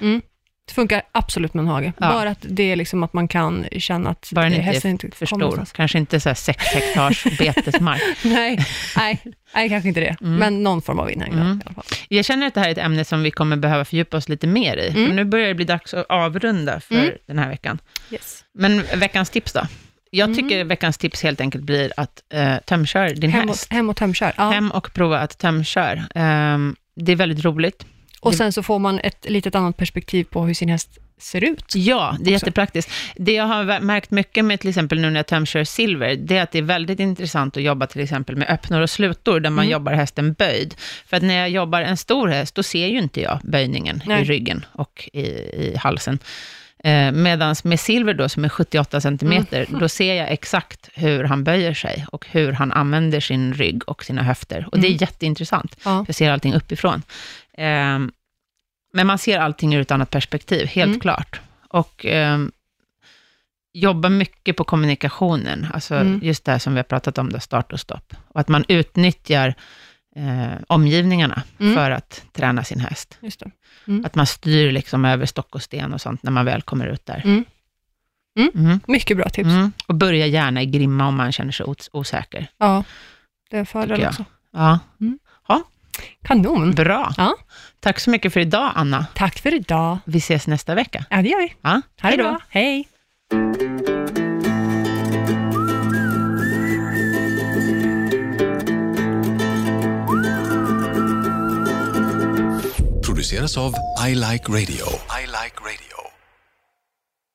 Speaker 1: Det funkar absolut med en hage.
Speaker 2: Ja.
Speaker 1: Bara att det är liksom att man kan känna att
Speaker 2: Bara
Speaker 1: eh,
Speaker 2: är
Speaker 1: hästen inte
Speaker 2: För stor. Kanske inte så här sex hektars betesmark.
Speaker 1: Nej, nej, nej, kanske inte det.
Speaker 2: Mm.
Speaker 1: Men någon form av inhägnad
Speaker 2: Mm.
Speaker 1: i alla fall.
Speaker 2: Jag känner att det här är ett ämne som vi kommer behöva fördjupa oss lite mer i.
Speaker 1: Mm.
Speaker 2: För nu börjar det bli dags att avrunda för
Speaker 1: Mm.
Speaker 2: den här veckan.
Speaker 1: Yes.
Speaker 2: Men veckans tips då? Jag
Speaker 1: Mm.
Speaker 2: tycker veckans tips helt enkelt blir att uh, tömkör din
Speaker 1: Hem och,
Speaker 2: häst.
Speaker 1: hem och tömkör. Ja.
Speaker 2: Hem och prova att tömkör. Ehm, det är väldigt roligt.
Speaker 1: Och sen så får man ett litet annat perspektiv på hur sin häst ser ut.
Speaker 2: Ja, det är
Speaker 1: Också.
Speaker 2: jättepraktiskt. Det jag har märkt mycket med till exempel nu när jag tömkör silver, det är att det är väldigt intressant att jobba till exempel med öppnor och slutor, där man
Speaker 1: Mm.
Speaker 2: jobbar hästen böjd. För att när jag jobbar en stor häst, då ser ju inte jag böjningen i
Speaker 1: Nej.
Speaker 2: ryggen och i, i halsen. Eh, Medan med silver då, som är 78 centimeter,
Speaker 1: Mm.
Speaker 2: då ser jag exakt hur han böjer sig och hur han använder sin rygg och sina höfter. Och det är
Speaker 1: Mm.
Speaker 2: jätteintressant.
Speaker 1: Ja.
Speaker 2: Jag ser allting uppifrån. Ehm, men man ser allting ur ett annat perspektiv, helt
Speaker 1: Mm.
Speaker 2: klart. Och ehm, jobba mycket på kommunikationen, alltså
Speaker 1: Mm.
Speaker 2: just det här som vi har pratat om, då, start och stopp. Och att man utnyttjar eh, omgivningarna
Speaker 1: Mm.
Speaker 2: för att träna sin häst.
Speaker 1: Just det.
Speaker 2: Att man styr liksom över stock och sten och sånt när man väl kommer ut där.
Speaker 1: Mm. Mm.
Speaker 2: Mm.
Speaker 1: Mycket bra tips.
Speaker 2: Mm. Och börja gärna i grimma om man känner sig os- osäker.
Speaker 1: Ja, det är en fördel också.
Speaker 2: Ja,
Speaker 1: Kanon.
Speaker 2: bra.
Speaker 1: Ja.
Speaker 2: Tack så mycket för idag, Anna.
Speaker 1: Tack för idag.
Speaker 2: Vi ses nästa vecka.
Speaker 1: Ja, det gör vi.
Speaker 2: Ja, hej då.
Speaker 1: Hej.
Speaker 3: produceras av I Like Radio.